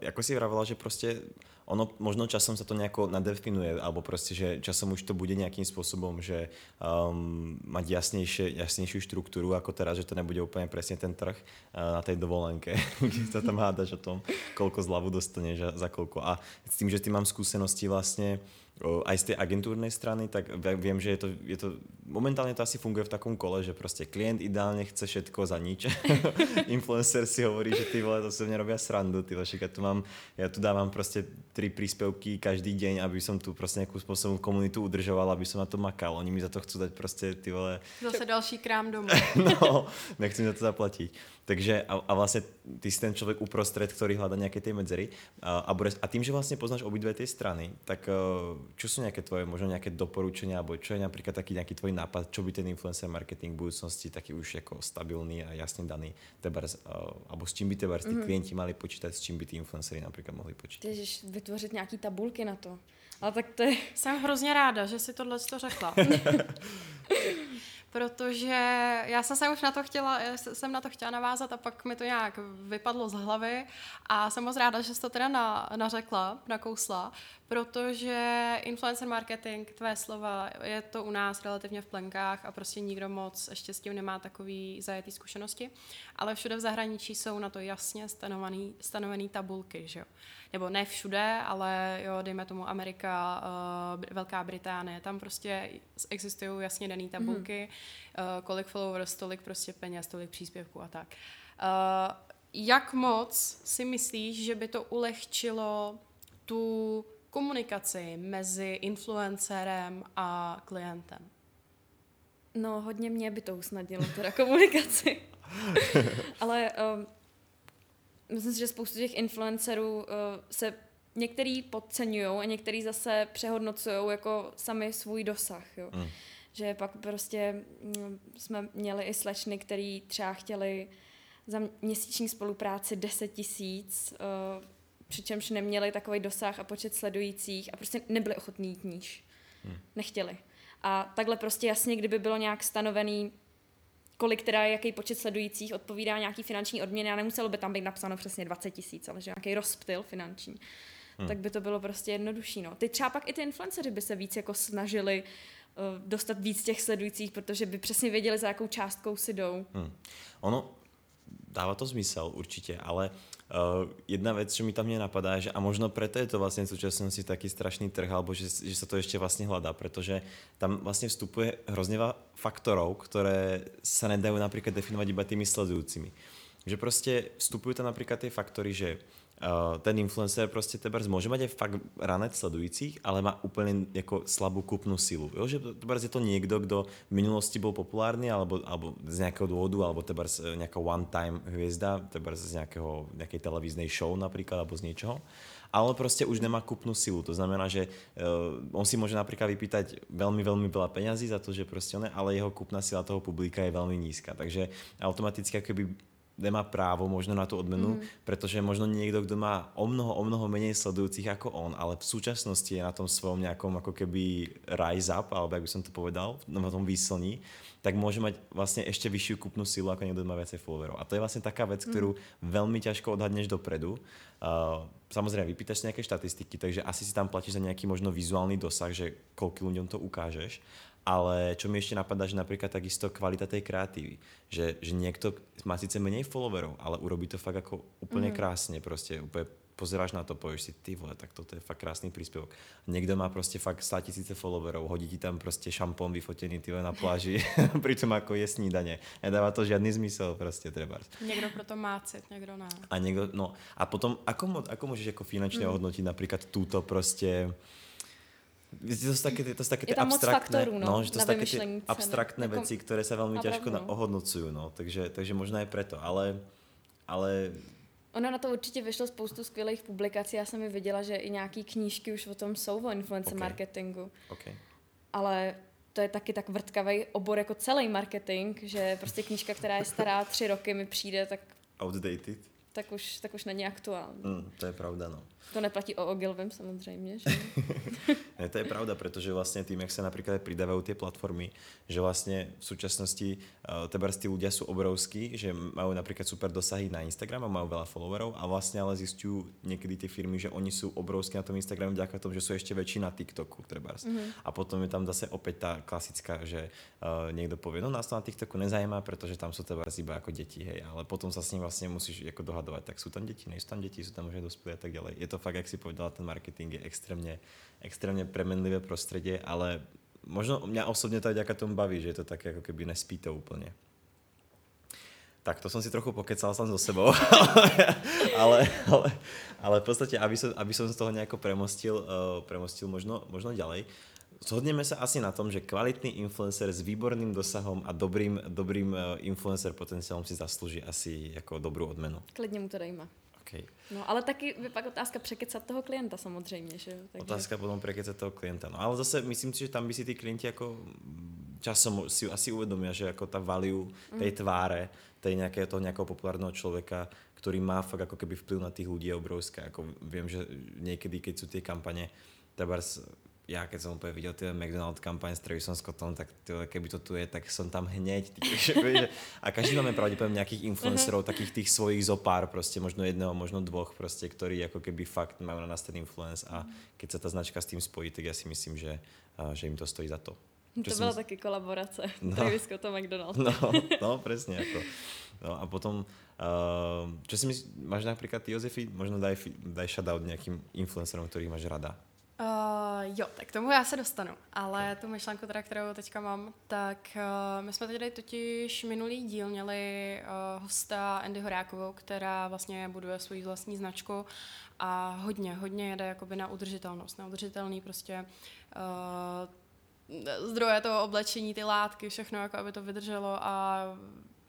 Jako si vravila, že prostě ono možno časom sa to nejako nadefinuje, alebo prostě, že časom už to bude nejakým spôsobom, že um, mať jasnejšie, jasnejšiu štruktúru ako teraz, že to nebude úplne presne ten trh uh, na tej dovolenke, kde sa tam hádaš o tom, koľko zľavu dostaneš a za koľko. A s tým, že ty mám skúsenosti vlastne aj z tej agentúrnej strany, tak viem, že je to, je to, momentálne to asi funguje v takom kole, že prostě klient ideálne chce všetko za nič. Influencer si hovorí, že ty vole, to se mě robia srandu, ty však ja tu mám, ja tu dávam prostě tri príspevky každý deň, aby som tu prostě nejakú spôsobom komunitu udržoval, aby som na to makal. Oni mi za to chcú dať prostě ty vole... Zase další krám domů. no, nechci za to zaplatiť. Takže a, a vlastne ty si ten človek uprostred, ktorý hľadá nejaké tie medzery. A, a, bude, a tým, že vlastne poznáš obidve tie strany, tak e, čo sú nejaké tvoje, možno nejaké doporučenia, alebo čo je napríklad taký nejaký tvoj nápad, čo by ten influencer marketing v budúcnosti taký už jako stabilný a jasne daný, tebars, uh, alebo s čím by tebars mm-hmm. klienti mali počítať, s čím by ty influencery napríklad mohli počítat? Ježiš, vytvořit nějaký tabulky na to. Ale tak to je... Jsem hrozně ráda, že si tohle to řekla. protože já jsem se už na to chtěla, jsem na to chtěla navázat a pak mi to nějak vypadlo z hlavy a jsem moc ráda, že jsi to teda na, nařekla, nakousla, protože influencer marketing, tvé slova, je to u nás relativně v plenkách a prostě nikdo moc ještě s tím nemá takový zajetý zkušenosti, ale všude v zahraničí jsou na to jasně stanovený, stanovený tabulky, že jo. Nebo ne všude, ale jo, dejme tomu Amerika, uh, Velká Británie, tam prostě existují jasně dané tabulky, mm-hmm. uh, kolik followers, tolik prostě peněz, tolik příspěvků a tak. Uh, jak moc si myslíš, že by to ulehčilo tu komunikaci mezi influencerem a klientem? No, hodně mě by to usnadnilo, teda komunikaci. Ale um, myslím si, že spoustu těch influencerů uh, se některý podceňují a některý zase přehodnocují jako sami svůj dosah. Jo. Mm. Že pak prostě mm, jsme měli i slečny, který třeba chtěli za měsíční spolupráci 10 tisíc, uh, přičemž neměli takový dosah a počet sledujících a prostě nebyli ochotní jít níž. Hmm. Nechtěli. A takhle prostě jasně, kdyby bylo nějak stanovený, kolik teda, jaký počet sledujících odpovídá nějaký finanční odměny a nemuselo by tam být napsáno přesně 20 tisíc, ale že nějaký rozptyl finanční. Hmm. Tak by to bylo prostě jednodušší. No. Ty třeba pak i ty influenceři by se víc jako snažili uh, dostat víc těch sledujících, protože by přesně věděli, za jakou částkou si jdou. Hmm. Ono, dává to zmysel určitě, ale uh, jedna věc, co mi tam mě napadá, že a možno preto je to vlastně v současnosti taký strašný trh, alebo že, že se to ještě vlastně hledá, protože tam vlastně vstupuje hrozně faktorov, které se nedají například definovat iba tými sledujúcimi. Že prostě vstupují tam například ty faktory, že ten influencer prostě tebars může aj fakt ranec sledujících, ale má úplně jako slabou kupnú silu. Jo? Že tebars je to někdo, kdo v minulosti byl populárny, alebo, alebo z nějakého důvodu, alebo tebars e, nějaká one-time hvězda, tebars z nějakého, nějakej televíznej show například, alebo z něčeho ale prostě už nemá kupnú silu. To znamená, že uh, on si může například vypýtať veľmi, veľmi veľa peňazí za to, že prostě on, ale jeho kupná sila toho publika je veľmi nízka. Takže automaticky akoby nemá právo možno na tu odmenu, mm. protože možno někdo, kdo má o mnoho, o mnoho menej sledujúcich jako on, ale v současnosti je na tom svém nějakom jako keby rise up, alebo jak by som to povedal, na tom výslní, tak může mať vlastně ještě vyšší kupnú silu jako někdo, kdo má viacej followerov. A to je vlastně taká věc, mm. kterou velmi těžko odhadneš dopredu. Uh, samozřejmě vypýtaš si nějaké štatistiky, takže asi si tam platíš za nějaký možno vizuální dosah, že koľko ľuďom to ukážeš, ale čo mi ešte napadá, že napríklad takisto kvalita tej kreatívy. Že, že niekto má síce menej followerov, ale urobí to fakt ako úplne mm. krásne. Prostě úplně pozeráš na to, povieš si, ty vole, tak toto je fakt krásný príspevok. Někdo má prostě fakt 100 tisíce followerov, hodí ti tam prostě šampón vyfotený ty na pláži, přitom jako je snídaně. Nedává to žádný zmysel prostě treba. Někdo proto má cit, někdo ne. A někdo, no a potom, ako, ako můžeš jako finančně mm. ohodnotit například tuto prostě to jsou taky, to jsou taky ty abstraktné, faktorů, no, no, že to jsou taky ty abstraktné jako, věci, které se velmi těžko no. ohodnocují, no, takže, takže možná je proto, ale, ale Ono na to určitě vyšlo spoustu skvělých publikací. Já jsem mi viděla, že i nějaký knížky už o tom jsou o influence okay. marketingu. Okay. Ale to je taky tak vrtkavý obor jako celý marketing, že prostě knížka, která je stará tři roky, mi přijde tak... Outdated. Tak už, tak už není aktuální. Mm, to je pravda, no. To neplatí o Ogilvym samozřejmě, že? ne, to je pravda, protože vlastně tím, jak se například přidávají ty platformy, že vlastně v současnosti uh, teba ty ľudia jsou obrovský, že mají například super dosahy na Instagram a mají veľa followerov a vlastně ale zjistují někdy ty firmy, že oni jsou obrovský na tom Instagramu vďaka tomu, že jsou ještě větší na TikToku trebárs. Mm-hmm. A potom je tam zase opět ta klasická, že uh, někdo povie, no nás to na TikToku nezajímá, protože tam jsou teba iba jako děti, hej, ale potom se s ním vlastně musíš jako dohadovat, tak jsou tam děti, nejsou tam děti, jsou tam možná dospělí a tak dále. Je to to fakt, jak si povedala, ten marketing je extrémně, extrémně premenlivé prostředí, ale možno mě osobně to vďaka tomu baví, že je to tak jako keby nespí to úplně. Tak to jsem si trochu pokecal sám so sebou, ale, ale, ale v podstatě, aby som, aby som z toho nějak premostil, uh, premostil možno, možno ďalej, Zhodneme se asi na tom, že kvalitný influencer s výborným dosahom a dobrým, dobrým uh, influencer potenciálem si zaslouží asi jako dobrou odmenu. Klidně mu to dejme. Okay. No, ale taky je pak otázka překecat toho klienta samozřejmě, že Takže... Otázka potom překecat toho klienta. No, ale zase myslím si, že tam by si ty klienti jako časom si asi uvědomí, že jako ta value tej mm. tváre, tej nějaké, toho nějakého populárního člověka, který má fakt jako keby vplyv na těch lidí je obrovská. Jako vím, že někdy, keď jsou ty kampaně, Tebars já keď jsem úplně viděl ty McDonald kampaň s Travisom Scottom, tak tyhle, keby to tu je, tak jsem tam hněď. A každý máme pravděpodobně nějakých influencerů, mhm. takých těch svojich zopár, prostě možno jedného, možno dvoch, prostě, který jako keby fakt mají na nás ten influence a keď se ta značka s tím spojí, tak já si myslím, že, že jim to stojí za to. To byla jsem... taky kolaborace. No, Travis Scott a McDonald. No, no přesně. Jako. No a potom, uh, čo si myslíš, máš například ty Josefi, možno daj, daj shoutout nějakým influencerům, kterých máš rada. Uh, jo, tak k tomu já se dostanu, ale tu myšlenku, teda, kterou teďka mám, tak uh, my jsme tady totiž minulý díl měli uh, hosta Andy Horákovou, která vlastně buduje svou vlastní značku a hodně, hodně jede jakoby na udržitelnost, na udržitelný prostě uh, zdroje toho oblečení, ty látky, všechno, jako aby to vydrželo a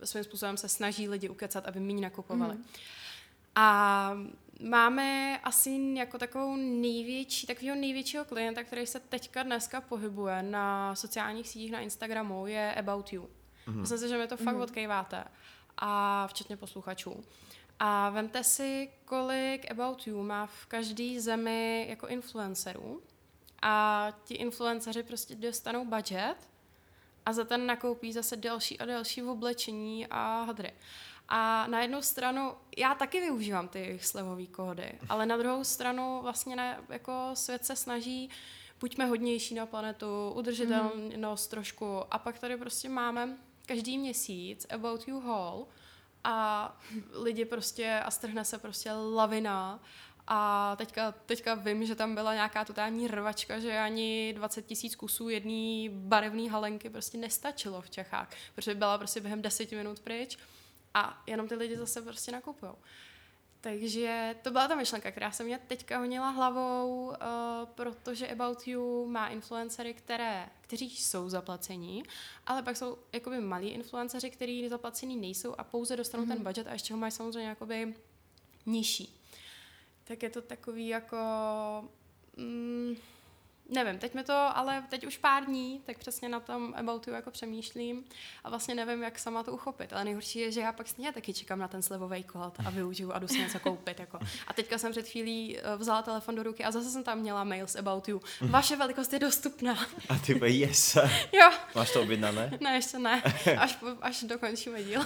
svým způsobem se snaží lidi ukecat, aby méně nakupovali. Mm. A máme asi jako takovou největší, takového největšího klienta, který se teďka dneska pohybuje na sociálních sítích, na Instagramu, je About You. Mm-hmm. Myslím si, že mi to fakt mm-hmm. odkejváte. A včetně posluchačů. A vemte si, kolik About You má v každé zemi jako influencerů. A ti influenceři prostě dostanou budget a za ten nakoupí zase další a další v oblečení a hadry. A na jednu stranu, já taky využívám ty slevové kódy, ale na druhou stranu vlastně ne, jako svět se snaží buďme hodnější na planetu, udržitelnost mm. trošku a pak tady prostě máme každý měsíc About You Hall a lidi prostě a strhne se prostě lavina a teďka, teďka vím, že tam byla nějaká totální rvačka, že ani 20 tisíc kusů jedné barevné halenky prostě nestačilo v Čechách, protože byla prostě během 10 minut pryč a jenom ty lidi zase prostě nakupují. Takže to byla ta myšlenka, která se mě teďka honila hlavou, uh, protože About You má influencery, které, kteří jsou zaplacení, ale pak jsou jakoby malí influenceři, kteří zaplacení nejsou a pouze dostanou mm-hmm. ten budget a ještě ho mají samozřejmě jakoby nižší. Tak je to takový jako... Mm, Nevím, teď mi to, ale teď už pár dní, tak přesně na tom About You jako přemýšlím a vlastně nevím, jak sama to uchopit. Ale nejhorší je, že já pak stejně taky čekám na ten slevový kód a využiju a jdu si něco koupit. Jako. A teďka jsem před chvílí eh, vzala telefon do ruky a zase jsem tam měla mail s About You. Vaše velikost je dostupná. A ty yes. jo. Máš to objednané? Ne, ještě ne. Až, až dokončíme díl.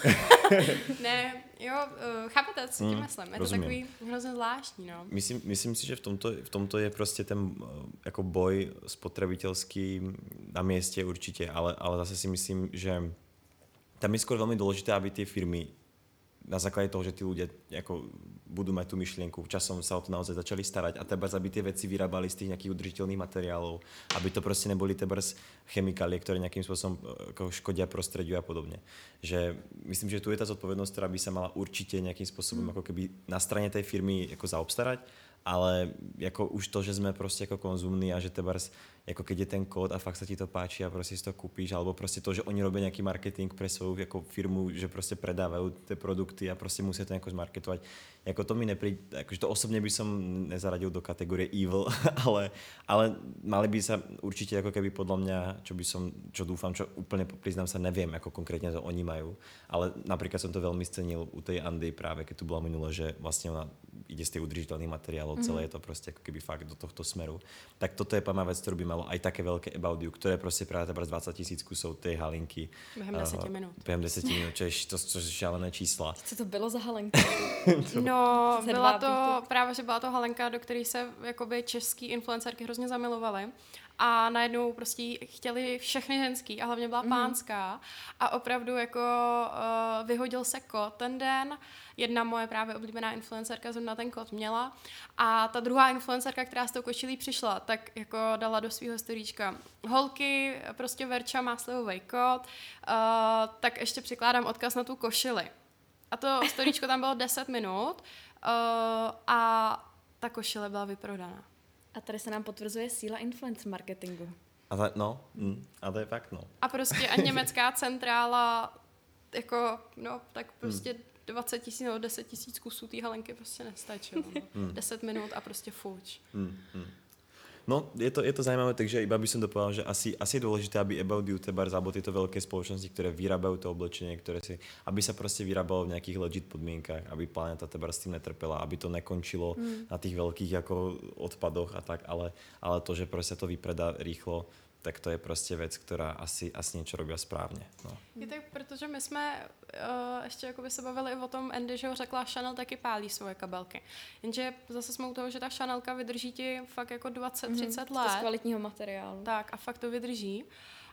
ne, jo, uh, chápete, co tím mm, myslím. Je rozumím. to takový hrozně zvláštní. No. Myslím, myslím si, že v tomto, v tomto je prostě ten uh, jako boj spotrebitelský na mieste určite, ale, ale zase si myslím, že tam je skôr veľmi dôležité, aby tie firmy na základe toho, že tí ľudia ako budú mať tú myšlienku, časom sa o to naozaj začali starať a treba, aby tie veci vyrábali z tých nejakých udržiteľných materiálov, aby to proste neboli tebars chemikálie, ktoré nejakým spôsobom e, ako škodia prostrediu a podobne. Že myslím, že tu je tá zodpovednosť, ktorá by sa mala určite nejakým spôsobom mm. ako keby na strane tej firmy ako zaobstarať ale jako už to, že jsme prostě jako konzumní a že tebars jako keď je ten kód a fakt se ti to páči a prostě si to koupíš, alebo prostě to, že oni robí nějaký marketing pro svou jako firmu, že prostě predávají ty produkty a prostě musí to jako zmarketovat. Jako to mi nepríde, akože to osobně by som nezaradil do kategorie evil, ale, ale mali by sa určitě jako keby podle mě, čo by som, čo dúfam, čo úplně priznám sa, nevím, jako konkrétně to oni mají, ale například jsem to velmi cenil u tej Andy právě, keď tu byla minule, že vlastně ona ide z těch udržitelných materiálov, mm -hmm. celé je to prostě jako keby fakt do tohto smeru. Tak toto je prvá vec, ktorú by malo aj také veľké About You, ktoré prostě právě teprve 20 tisíc kusov tej halinky. Během 10 uh, minut. Během 10 minut, čo je, to, to je šialené čísla. Co to bylo za halenka? no, byla to právě, že byla to halenka, do které se jakoby český influencerky hrozně zamilovaly. A najednou prostě chtěli všechny ženský a hlavně byla mm-hmm. pánská. A opravdu jako uh, vyhodil se kot ten den, jedna moje právě oblíbená influencerka zrovna ten kot měla. A ta druhá influencerka, která s tou kočilí přišla, tak jako dala do svého storíčka holky, prostě Verča má slivový kot, uh, tak ještě přikládám odkaz na tu košili. A to storíčko tam bylo 10 minut uh, a ta košile byla vyprodaná. A tady se nám potvrzuje síla influencer marketingu. A to, no, mm, a to je fakt, no. A prostě a německá centrála, jako, no, tak prostě mm. 20 tisíc nebo 10 tisíc kusů té halenky prostě nestačilo. No. Mm. 10 minut a prostě fuč. Mm, mm. No, je to, je to zajímavé, takže iba by som to povedal, že asi, asi je dôležité, aby About You, Tebars, alebo tieto veľké spoločnosti, ktoré vyrábajú to oblečenie, ktoré si, aby sa proste vyrábalo v nejakých legit podmienkach, aby planeta Tebars s tým netrpela, aby to nekončilo mm. na tých veľkých ako odpadoch a tak, ale, ale to, že proste to vypredá rýchlo, tak to je prostě věc, která asi, asi něco robí správně. No. Je tak, protože my jsme uh, ještě jako by se bavili o tom, Andy, že ho řekla, Chanel taky pálí svoje kabelky. Jenže zase jsme u toho, že ta Chanelka vydrží ti fakt jako 20-30 mm-hmm, let. Z kvalitního materiálu. Tak a fakt to vydrží.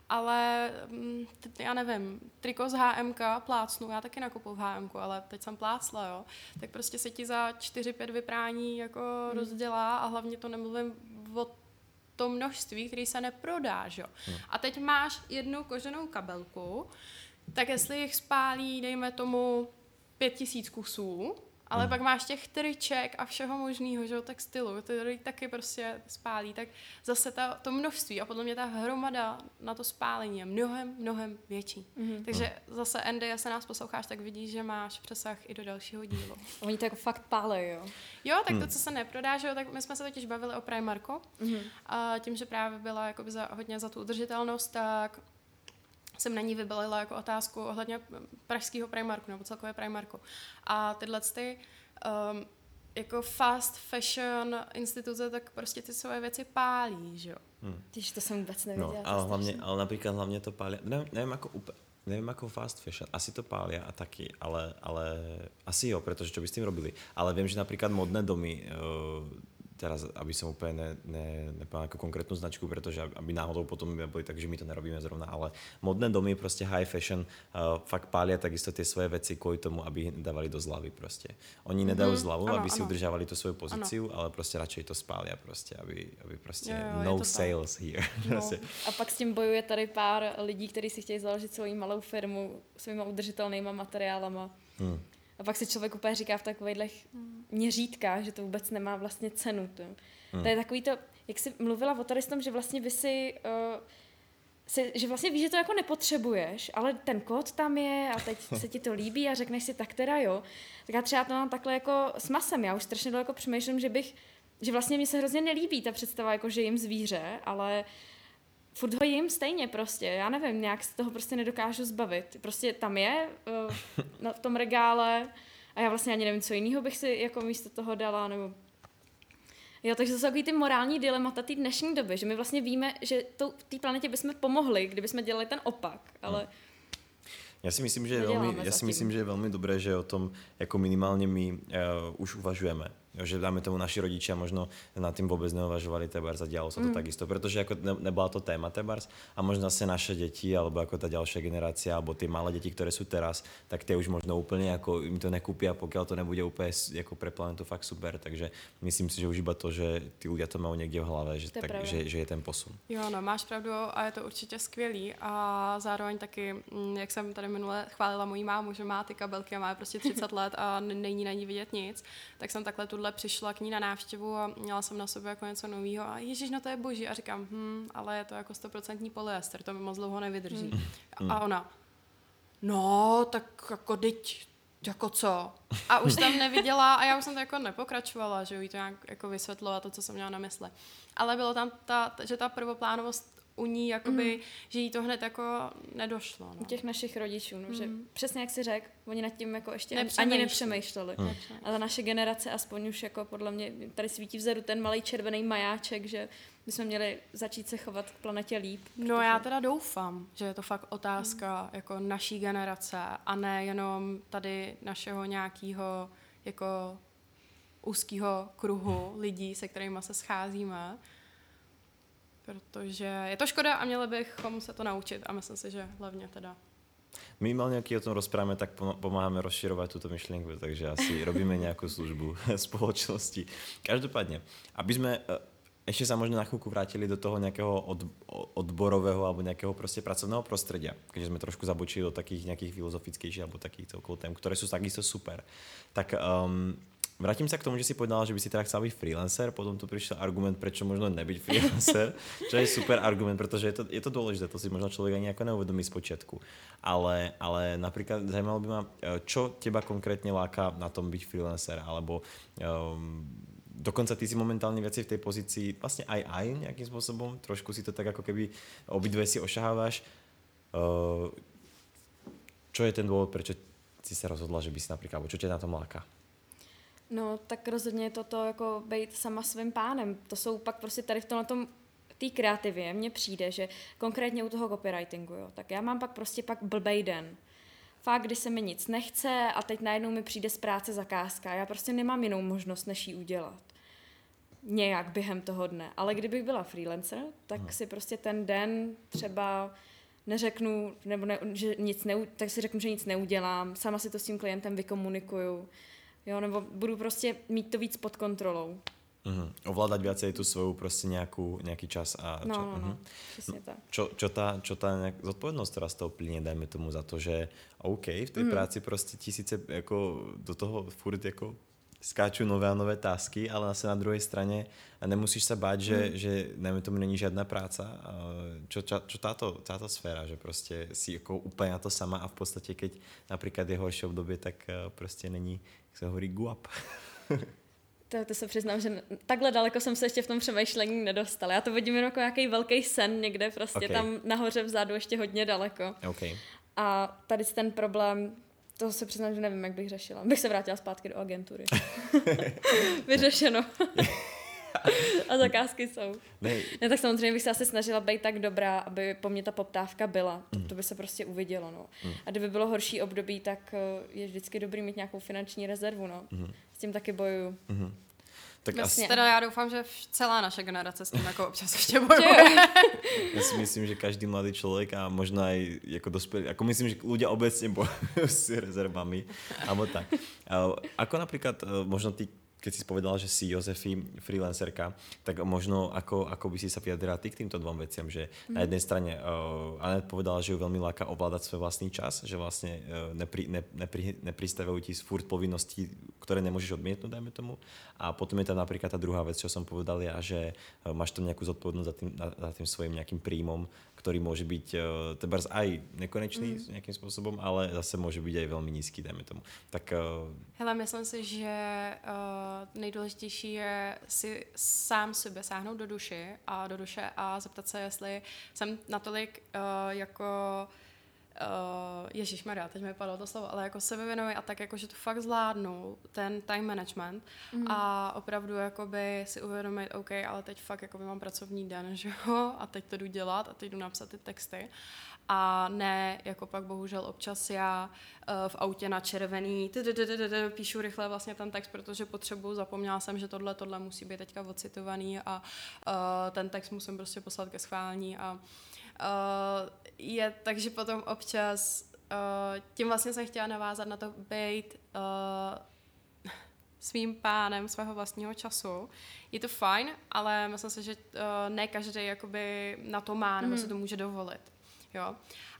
Ale mm, já nevím, triko z HMK plácnu, já taky nakupuju v HMK, ale teď jsem plácla, jo, tak prostě se ti za 4-5 vyprání jako mm. rozdělá a hlavně to nemluvím o to množství, který se neprodá, že? Hmm. A teď máš jednu koženou kabelku, tak jestli jich spálí, dejme tomu, pět tisíc kusů, ale hmm. pak máš těch triček a všeho možného, že textilu, který taky prostě spálí, tak zase ta, to množství a podle mě ta hromada na to spálení je mnohem, mnohem větší. Hmm. Takže hmm. zase Andy, jestli nás posloucháš, tak vidíš, že máš přesah i do dalšího dílu. Oni to jako fakt pálej, jo? Jo, tak hmm. to, co se neprodá, že jo, tak my jsme se totiž bavili o Primarku hmm. a tím, že právě byla jakoby za, hodně za tu udržitelnost, tak jsem na ní vybalila jako otázku ohledně pražského Primarku nebo celkové Primarku. A tyhle ty, um, jako fast fashion instituce, tak prostě ty svoje věci pálí, že jo. Hmm. Když to jsem vůbec nevěděla. No, ale, hlavně, ale například hlavně to pálí, nevím, nevím jako úplně, nevím jako fast fashion, asi to pália a taky, ale, ale asi jo, protože čo by s tím robili. Ale vím, že například modné domy uh, teraz, aby som úplne ne, ne, nepovedal ako konkrétnu značku, pretože aby náhodou potom boli tak, že my to nerobíme zrovna, ale modné domy, prostě high fashion, uh, fakt pália takisto tie svoje veci kvôli tomu, aby dávali do zlavy prostě. Oni nedajú mm-hmm. zlavu, ano, aby ano. si udržávali tu svoju pozíciu, ano. ale prostě radšej to spália prostě, aby, aby prostě jo, jo, no sales tak. here. No. prostě. A pak s tím bojuje tady pár lidí, kteří si chtějí založit svoji malou firmu svýma udržitelnýma materiálama. Hmm. A pak si člověk úplně říká v takových měřítkách, že to vůbec nemá vlastně cenu. To, hmm. to je takový to, jak jsi mluvila o tady tom, že vlastně vy si, uh, si, že vlastně víš, že to jako nepotřebuješ, ale ten kód tam je a teď se ti to líbí a řekneš si, tak teda jo. Tak já třeba to mám takhle jako s masem, já už strašně daleko přemýšlím, že bych, že vlastně mi se hrozně nelíbí ta představa, jako že jim zvíře, ale furt ho jim stejně prostě, já nevím, nějak z toho prostě nedokážu zbavit. Prostě tam je uh, na tom regále a já vlastně ani nevím, co jiného bych si jako místo toho dala, nebo Jo, takže to jsou takový ty morální dilemata té dnešní doby, že my vlastně víme, že té planetě bychom pomohli, kdyby jsme dělali ten opak, ale... Hmm. Já si myslím, že je velmi, já si myslím, že je velmi dobré, že o tom jako minimálně my uh, už uvažujeme. Jo, že dáme tomu naši rodiče možno nad tím vůbec neuvažovali tebars a dělalo se to mm. takisto, protože jako ne, nebyla to téma tebars a možno zase naše děti alebo jako ta další generace alebo ty malé děti, které jsou teraz, tak ty už možno úplně jako jim to nekupí a pokud to nebude úplně jako pre planetu fakt super, takže myslím si, že už iba to, že ty lidé to mají někde v hlavě, že, tak, že, že, je ten posun. Jo, no máš pravdu a je to určitě skvělý a zároveň taky, mm, jak jsem tady minule chválila mojí mámu, že má ty kabelky a má prostě 30 let a není na ní vidět nic, tak jsem takhle tuhle přišla k ní na návštěvu a měla jsem na sobě jako něco nového a ježiš, no to je boží. A říkám, hm, ale je to jako stoprocentní polyester, to mi moc dlouho nevydrží. Hmm. A ona, no, tak jako teď, jako co? A už tam neviděla a já už jsem to jako nepokračovala, že jí to nějak jako vysvětlila to, co jsem měla na mysli. Ale bylo tam ta, že ta prvoplánovost u ní, jakoby, mm. že jí to hned jako nedošlo. No. U těch našich rodičů, no, mm. že přesně jak si řekl, oni nad tím jako ještě ani nepřemýšleli. Mm. Ale naše generace aspoň už jako podle mě, tady svítí vzadu ten malý červený majáček, že bychom měli začít se chovat k planetě líp. Protože... No já teda doufám, že je to fakt otázka mm. jako naší generace a ne jenom tady našeho nějakého jako úzkého kruhu lidí, se kterými se scházíme, protože je to škoda a měli bychom se to naučit a myslím si, že hlavně teda Minimálně, jaký o tom rozpráváme, tak pomáháme rozširovat tuto myšlenku, takže asi robíme nějakou službu společnosti. Každopádně, aby jsme ještě se možná na chvilku vrátili do toho nějakého od, odborového alebo nějakého prostě pracovného prostředí, když jsme trošku zabočili do takých nějakých filozofických alebo takých celkových tém, které jsou takisto super. Tak um, Vrátim sa k tomu, že si povedala, že by si teda chcela byť freelancer, potom tu prišiel argument, prečo možno nebyť freelancer, čo je super argument, pretože je to, je to dôležité, to si možno človek ani ako neuvedomí z počiatku. Ale, ale napríklad zajímalo by e, čo teba konkrétne láka na tom byť freelancer, alebo um, dokonca ty si momentálne viacej v tej pozícii vlastne aj aj nejakým spôsobom, trošku si to tak ako keby obidve si ošahávaš. Uh, čo je ten dôvod, prečo si sa rozhodla, že by si napríklad, alebo čo ťa na tom láka? No, tak rozhodně je to to jako být sama svým pánem. To jsou pak prostě tady v tomhle tom té kreativě mně přijde, že konkrétně u toho copywritingu, jo, tak já mám pak prostě pak blbej den. Fakt, kdy se mi nic nechce a teď najednou mi přijde z práce zakázka. Já prostě nemám jinou možnost, než ji udělat. Nějak během toho dne. Ale kdybych byla freelancer, tak hmm. si prostě ten den třeba neřeknu, nebo ne, že nic neu, tak si řeknu, že nic neudělám, sama si to s tím klientem vykomunikuju Jo, nebo budu prostě mít to víc pod kontrolou. Mm-hmm. Ovládať viacej tu svoju prostě nějakou, nějaký čas a... No, čo, no, no, mm-hmm. přesně tak. Čo, čo ta, čo ta nějak zodpovědnost teda z toho plyne, dajme tomu za to, že OK, v té mm. práci prostě tisíce jako do toho furt jako skáču nové a nové tásky, ale zase na druhé straně nemusíš se bát, že, mm. že nevím, tomu není žádná práce. Čo, čo, čo táto, táto sféra, že prostě si jako úplně na to sama a v podstatě, keď například je horší období, tak eh, prostě není, jak se hovorí, guap. To, to se přiznám, že takhle daleko jsem se ještě v tom přemýšlení nedostala. Já to vidím jako nějaký velký sen někde, prostě okay. tam nahoře vzadu ještě hodně daleko. Okay. A tady ten problém To se přiznám, že nevím, jak bych řešila. Bych se vrátila zpátky do agentury. Vyřešeno. a zakázky jsou. Ne, Ne, tak samozřejmě bych se asi snažila být tak dobrá, aby po mně ta poptávka byla. To, to by se prostě uvidělo, no. A kdyby bylo horší období, tak eh, je vždycky dobrý mít nějakou finanční rezervu, no. S tím taky bojuju. Tak Jasně. asi, Teda já doufám, že celá naše generace s tím jako občas ještě bojuje. ja si myslím, že každý mladý človek a možno aj ako dospelý, ako myslím, že ľudia obecne bojujú s rezervami, alebo tak. A Ako napríklad, e, možno ty, keď si povedala, že si Jozefi freelancerka, tak možno ako, ako by si sa vyjadrila ty k týmto dvom veciam, že na jednej strane uh, Anet povedala, že ju veľmi láka ovládať svoj vlastný čas, že vlastne uh, nepri, ne, nepri, nepristavujú ti furt povinnosti, ktoré nemôžeš odmietnúť, dajme tomu. A potom je tam napríklad tá druhá vec, čo som povedal ja, že uh, máš tam nejakú zodpovednosť za tým, za, za tým svojim nejakým príjmom, ktorý môže byť uh, tebars aj nekonečný mm. nejakým spôsobom, ale zase môže byť aj veľmi nízky, dajme tomu. Tak uh, Hele, myslím si, že uh, nejdůležitější je si sám sebe sáhnout do duši a do duše a zeptat se, jestli jsem natolik uh, jako uh, Ježíš Maria, teď mi padlo to slovo, ale jako sebevědomý a tak jako, že to fakt zvládnu, ten time management mm. a opravdu jakoby si uvědomit, OK, ale teď fakt jakoby mám pracovní den, že jo, a teď to jdu dělat a teď jdu napsat ty texty a ne, jako pak bohužel občas já uh, v autě na červený píšu rychle vlastně ten text, protože potřebuju, zapomněla jsem, že tohle, tohle musí být teďka ocitovaný a uh, ten text musím prostě poslat ke schválení a uh, je, takže potom občas uh, tím vlastně jsem chtěla navázat na to být uh, svým pánem svého vlastního času. Je to fajn, ale myslím si, že uh, ne každý jakoby na to má, nebo mm. si to může dovolit. Jo.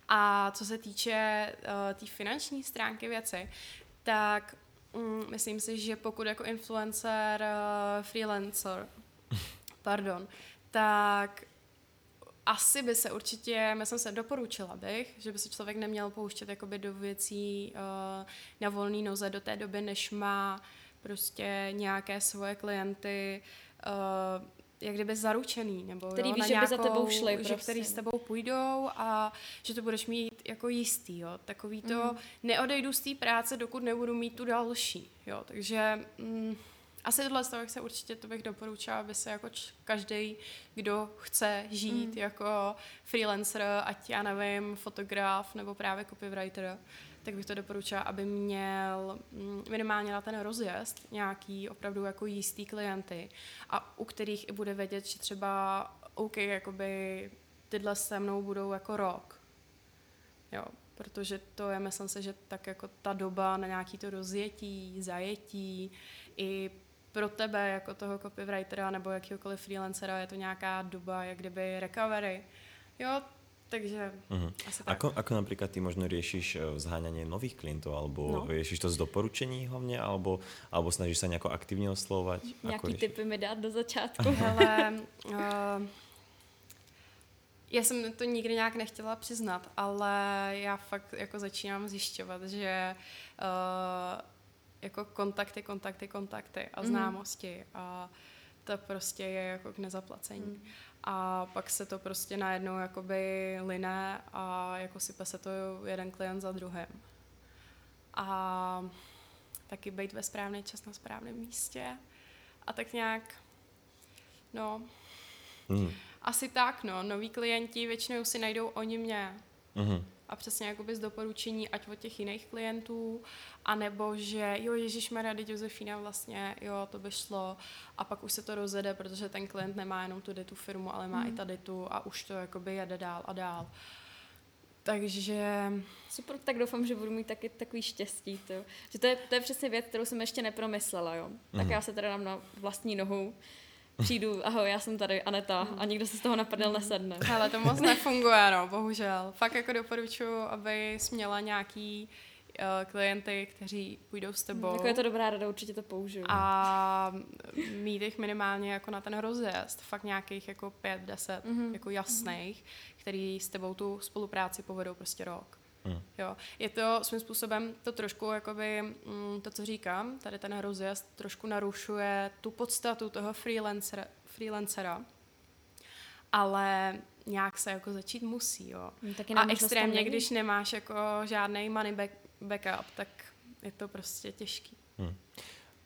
A co se týče uh, té tý finanční stránky věci, tak mm, myslím si, že pokud jako influencer, uh, freelancer, pardon, tak asi by se určitě, myslím se, doporučila bych, že by se člověk neměl pouštět jakoby do věcí uh, na volný noze do té doby, než má prostě nějaké svoje klienty uh, jak kdyby zaručený, nebo Který jo, víš, že by nějakou, za tebou šli že prostě. který s tebou půjdou a že to budeš mít jako jistý, jo. Takový to, mm. neodejdu z té práce, dokud nebudu mít tu další, jo. Takže mm, asi tohle z toho se určitě to bych doporučila, aby se jako každý, kdo chce žít mm. jako freelancer, ať já nevím, fotograf nebo právě copywriter, tak bych to doporučila, aby měl mm, minimálně na ten rozjezd nějaký opravdu jako jistý klienty a u kterých i bude vědět, že třeba OK, jakoby tyhle se mnou budou jako rok. Jo, protože to je, myslím si, že tak jako ta doba na nějaký to rozjetí, zajetí, i pro tebe jako toho copywritera nebo jakýkoliv freelancera je to nějaká doba, jak kdyby recovery. Jo, takže Uh-huh. asi tak. Ako, ako napríklad ty možno riešiš eh, zháňanie nových klientov, alebo No. riešiš to z doporučení hlavne, alebo, alebo snažíš sa nejako aktívne oslovovať? Ako Nějaký typy mi dát do začátku. Hele, uh, já jsem to nikdy nějak nechtěla přiznat, ale já fakt jako začínám zjišťovat, že uh, jako kontakty, kontakty, kontakty a Mhm. známosti a to prostě je jako k nezaplacení. Mm. A pak se to prostě najednou jakoby liné a jako sype se to jeden klient za druhým. A taky být ve správný čas na správném místě. A tak nějak, no, Hmm. asi tak, no. Noví klienti většinou si najdou oni mě. Uh-huh. A přesně jakoby z doporučení, ať od těch jiných klientů, anebo že jo, Ježíš Maria, Josefína vlastně, jo, to by šlo. A pak už se to rozjede, protože ten klient nemá jenom tu tu firmu, ale má Mhm. i tady tu a už to jakoby jede dál a dál. Takže Super, tak doufám, že budu mít taky takový štěstí. To. Že to je, to je přesně věc, kterou jsem ještě nepromyslela. Jo? Tak Mhm. já se teda dám na vlastní nohu, přijdu, ahoj, já jsem tady Aneta a nikdo se z toho napadl nesedne. Ale to moc nefunguje, no, bohužel. Fakt jako doporučuji, aby měla nějaký uh, klienty, kteří půjdou s tebou. Jako je to dobrá rada, určitě to použiju. a mít jich minimálně jako na ten rozjezd, fakt nějakých jako pět, deset, Mhm. mm-hmm. jako jasných, který s tebou tu spolupráci povedou prostě rok. Mm. Jo. Je to svým způsobem to trošku, jakoby, mm, to, co říkám, tady ten rozjezd trošku narušuje tu podstatu toho freelancera, freelancera ale nějak se jako začít musí, jo. Hm, Taky A extrémně, když nemáš jako žádný money back, backup, tak je to prostě těžký.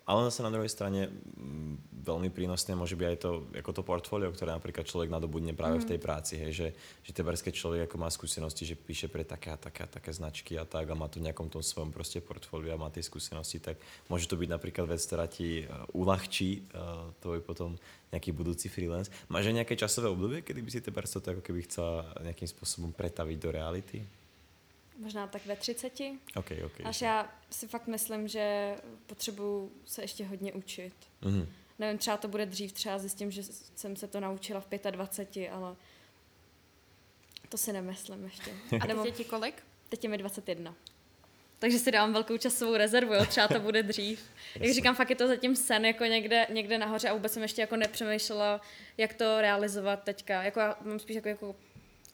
Ale zase na druhej strane mm, veľmi prínosné môže byť aj to, ako to portfólio, ktoré napríklad človek nadobudne práve mm. v tej práci, hej, že, že teberské človek ako má skúsenosti, že píše pre také a také a také značky a tak a má to v nejakom tom svojom proste portfóliu a má tie skúsenosti, tak môže to byť napríklad vec, ktorá ti uh, uľahčí uh, tvoj potom nejaký budúci freelance. Máš aj nejaké časové obdobie, kedy by si teber to ako keby chcela nejakým spôsobom pretaviť do reality? Možná tak ve 30. Okay, okay. Až já si fakt myslím, že potřebuju se ještě hodně učit. Mm-hmm. Nevím, třeba to bude dřív, třeba zjistím, že jsem se to naučila v 25, ale to si nemyslím ještě. A teď je ti kolik? Teď je mi 21. Takže si dám velkou časovou rezervu, jo? třeba to bude dřív. Jak říkám, fakt je to zatím sen jako někde, někde nahoře a vůbec jsem ještě jako nepřemýšlela, jak to realizovat teďka. Jako já mám spíš jako, jako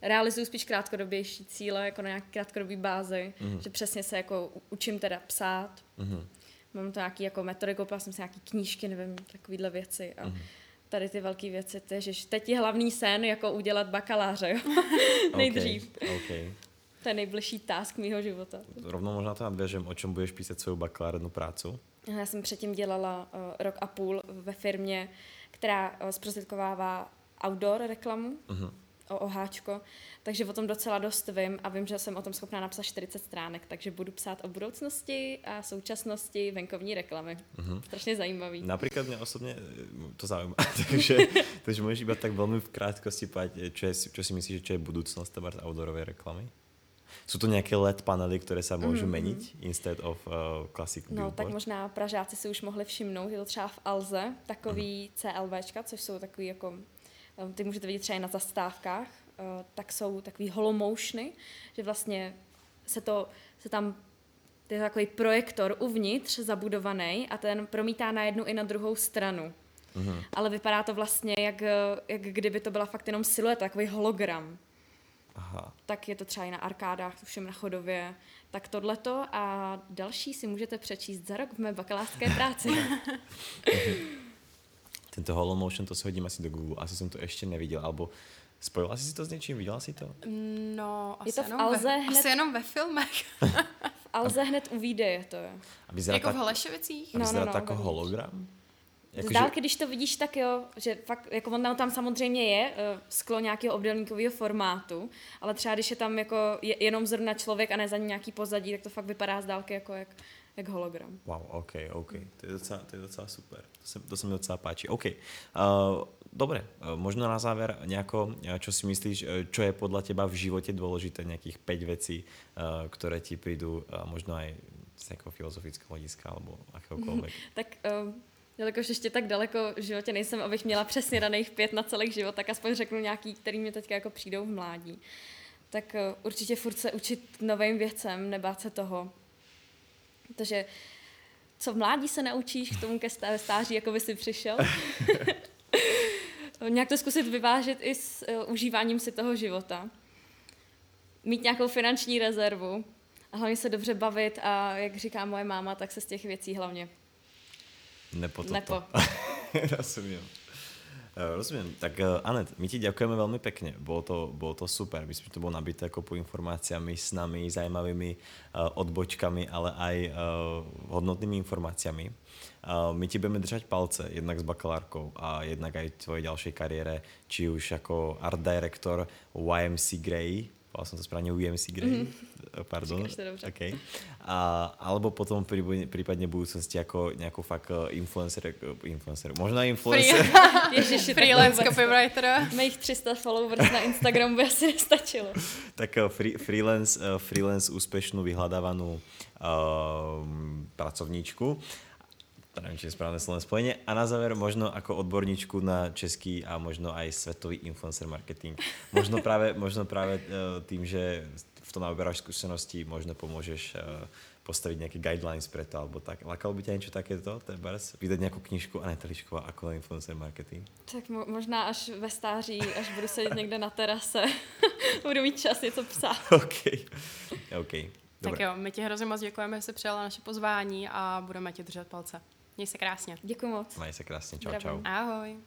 realizuju spíš krátkodobější cíle, jako na nějaké krátkodobé bázi, mm. že přesně se jako učím teda psát. Mm. Mám to nějaký jako metody, koupila jsem si nějaký knížky, nevím, takovýhle věci a mm. tady ty velké věci, to je, že teď je hlavní sen jako udělat bakaláře, jo? nejdřív. Okay, okay. To je nejbližší task mýho života. Rovno možná to nadvěžem, o čem budeš písat svou bakalárnu prácu? Já jsem předtím dělala uh, rok a půl ve firmě, která uh, zprostředkovává outdoor reklamu. Uh-huh o oháčko, takže o tom docela dost vím a vím, že jsem o tom schopná napsat 40 stránek, takže budu psát o budoucnosti a současnosti venkovní reklamy. Uh-huh. Strašně zajímavý. Například mě osobně eh, to zajímá, takže, takže můžeš iba tak velmi v krátkosti povedať, čo, je, čo si myslíš, že čo je budoucnost tebárs outdoorové reklamy? Jsou to nějaké LED panely, které se můžou mm-hmm. měnit instead of uh, classic No, billboard? tak možná Pražáci si už mohli všimnout, je to třeba v Alze, takový mm-hmm. CLVčka, což jsou takový jako ty můžete vidět třeba na zastávkách, eh, tak jsou takový holomotiony, že vlastně se, to, se tam to je takový projektor uvnitř zabudovaný a ten promítá na jednu i na druhou stranu. Mm-hmm. Ale vypadá to vlastně, jak, jak kdyby to byla fakt jenom silueta, takový hologram. Aha. Tak je to třeba i na arkádách, všem na chodově. Tak tohleto a další si můžete přečíst za rok v mé bakalářské práci. tento Holomotion, to si hodím asi do Google, asi jsem to ještě neviděl, alebo spojila jsi si to s něčím, viděla si to? No, asi, je to v jenom, Alze ve, hned... asi jenom ve filmech. v Alze hned u je to. Je. jako tak, v Holešovicích? Aby no, no, no, jako hologram? Jako, Z dálky, že... když to vidíš, tak jo, že fakt, jako on tam samozřejmě je uh, sklo nějakého obdelníkového formátu, ale třeba když je tam jako je, jenom zrovna člověk a ne za ním nějaký pozadí, tak to fakt vypadá z dálky jako jak jak hologram. Wow, OK, OK. To je docela, to je docela super. To se, to se mi docela páči. OK. Uh, dobre, uh, možno na záver nejako, čo si myslíš, čo je podľa teba v živote dôležité, nejakých 5 vecí, uh, ktoré ti prídu uh, možno aj z nejakého filozofického hlediska alebo akéhokoľvek. tak um, jelikož ještě tak daleko v životě nejsem, abych měla přesně daných pět na celý život, tak aspoň řeknu nějaký, který mi teďka jako přijdou v mládí. Tak uh, určitě furt se učit novým věcem, nebát se toho, Protože co v mládí se naučíš, k tomu ke stáří, jako by si přišel. Nějak to zkusit vyvážet i s uh, užíváním si toho života. Mít nějakou finanční rezervu a hlavně se dobře bavit a jak říká moje máma, tak se z těch věcí hlavně Nepo. Toto. Nepo. Rozumím. Eh, rozumiem. Tak uh, Anet, my ti ďakujeme veľmi pekne. Bolo to, bolo to super. Myslím, že to bolo nabité po informáciami s nami, zajímavými uh, odbočkami, ale aj hodnotnými informáciami. My ti budeme držať palce, jednak s bakalárkou a jednak aj tvojej ďalšej kariére, či už ako art director YMC Grey, povedal som to správne UMC Grey, mm-hmm. Pardon. Okay. A, alebo potom prípadne v budúcnosti ako nejakú fakt eh, influencer, eh, influencer, možná influencer. Free. Ježiši, freelance copywritera. Mých 300 followers na Instagramu by asi nestačilo. tak free, freelance, freelance úspešnú vyhľadávanú uh, pracovníčku neviem, či je správne slovné spojenie. A na záver možno ako odborníčku na český a možno aj svetový influencer marketing. Možno práve, možno práve tým, že v tom naberáš skúsenosti, možno pomôžeš uh, postaviť nejaké guidelines pre to, alebo tak. Lakalo by ťa niečo takéto, Tebars? Vydať nejakú knižku a Netelišková ako influencer marketing? Tak mo- možná až ve stáří, až budu sedět někde na terase, budu mít čas něco psát. OK. OK. Dobre. Tak jo, my ti hrozně moc děkujeme, že jsi přijala naše pozvání a budeme ti držet palce. Měj se krásně. Děkuji moc. Měj se krásně. Čau, Zdravím. čau. Ahoj.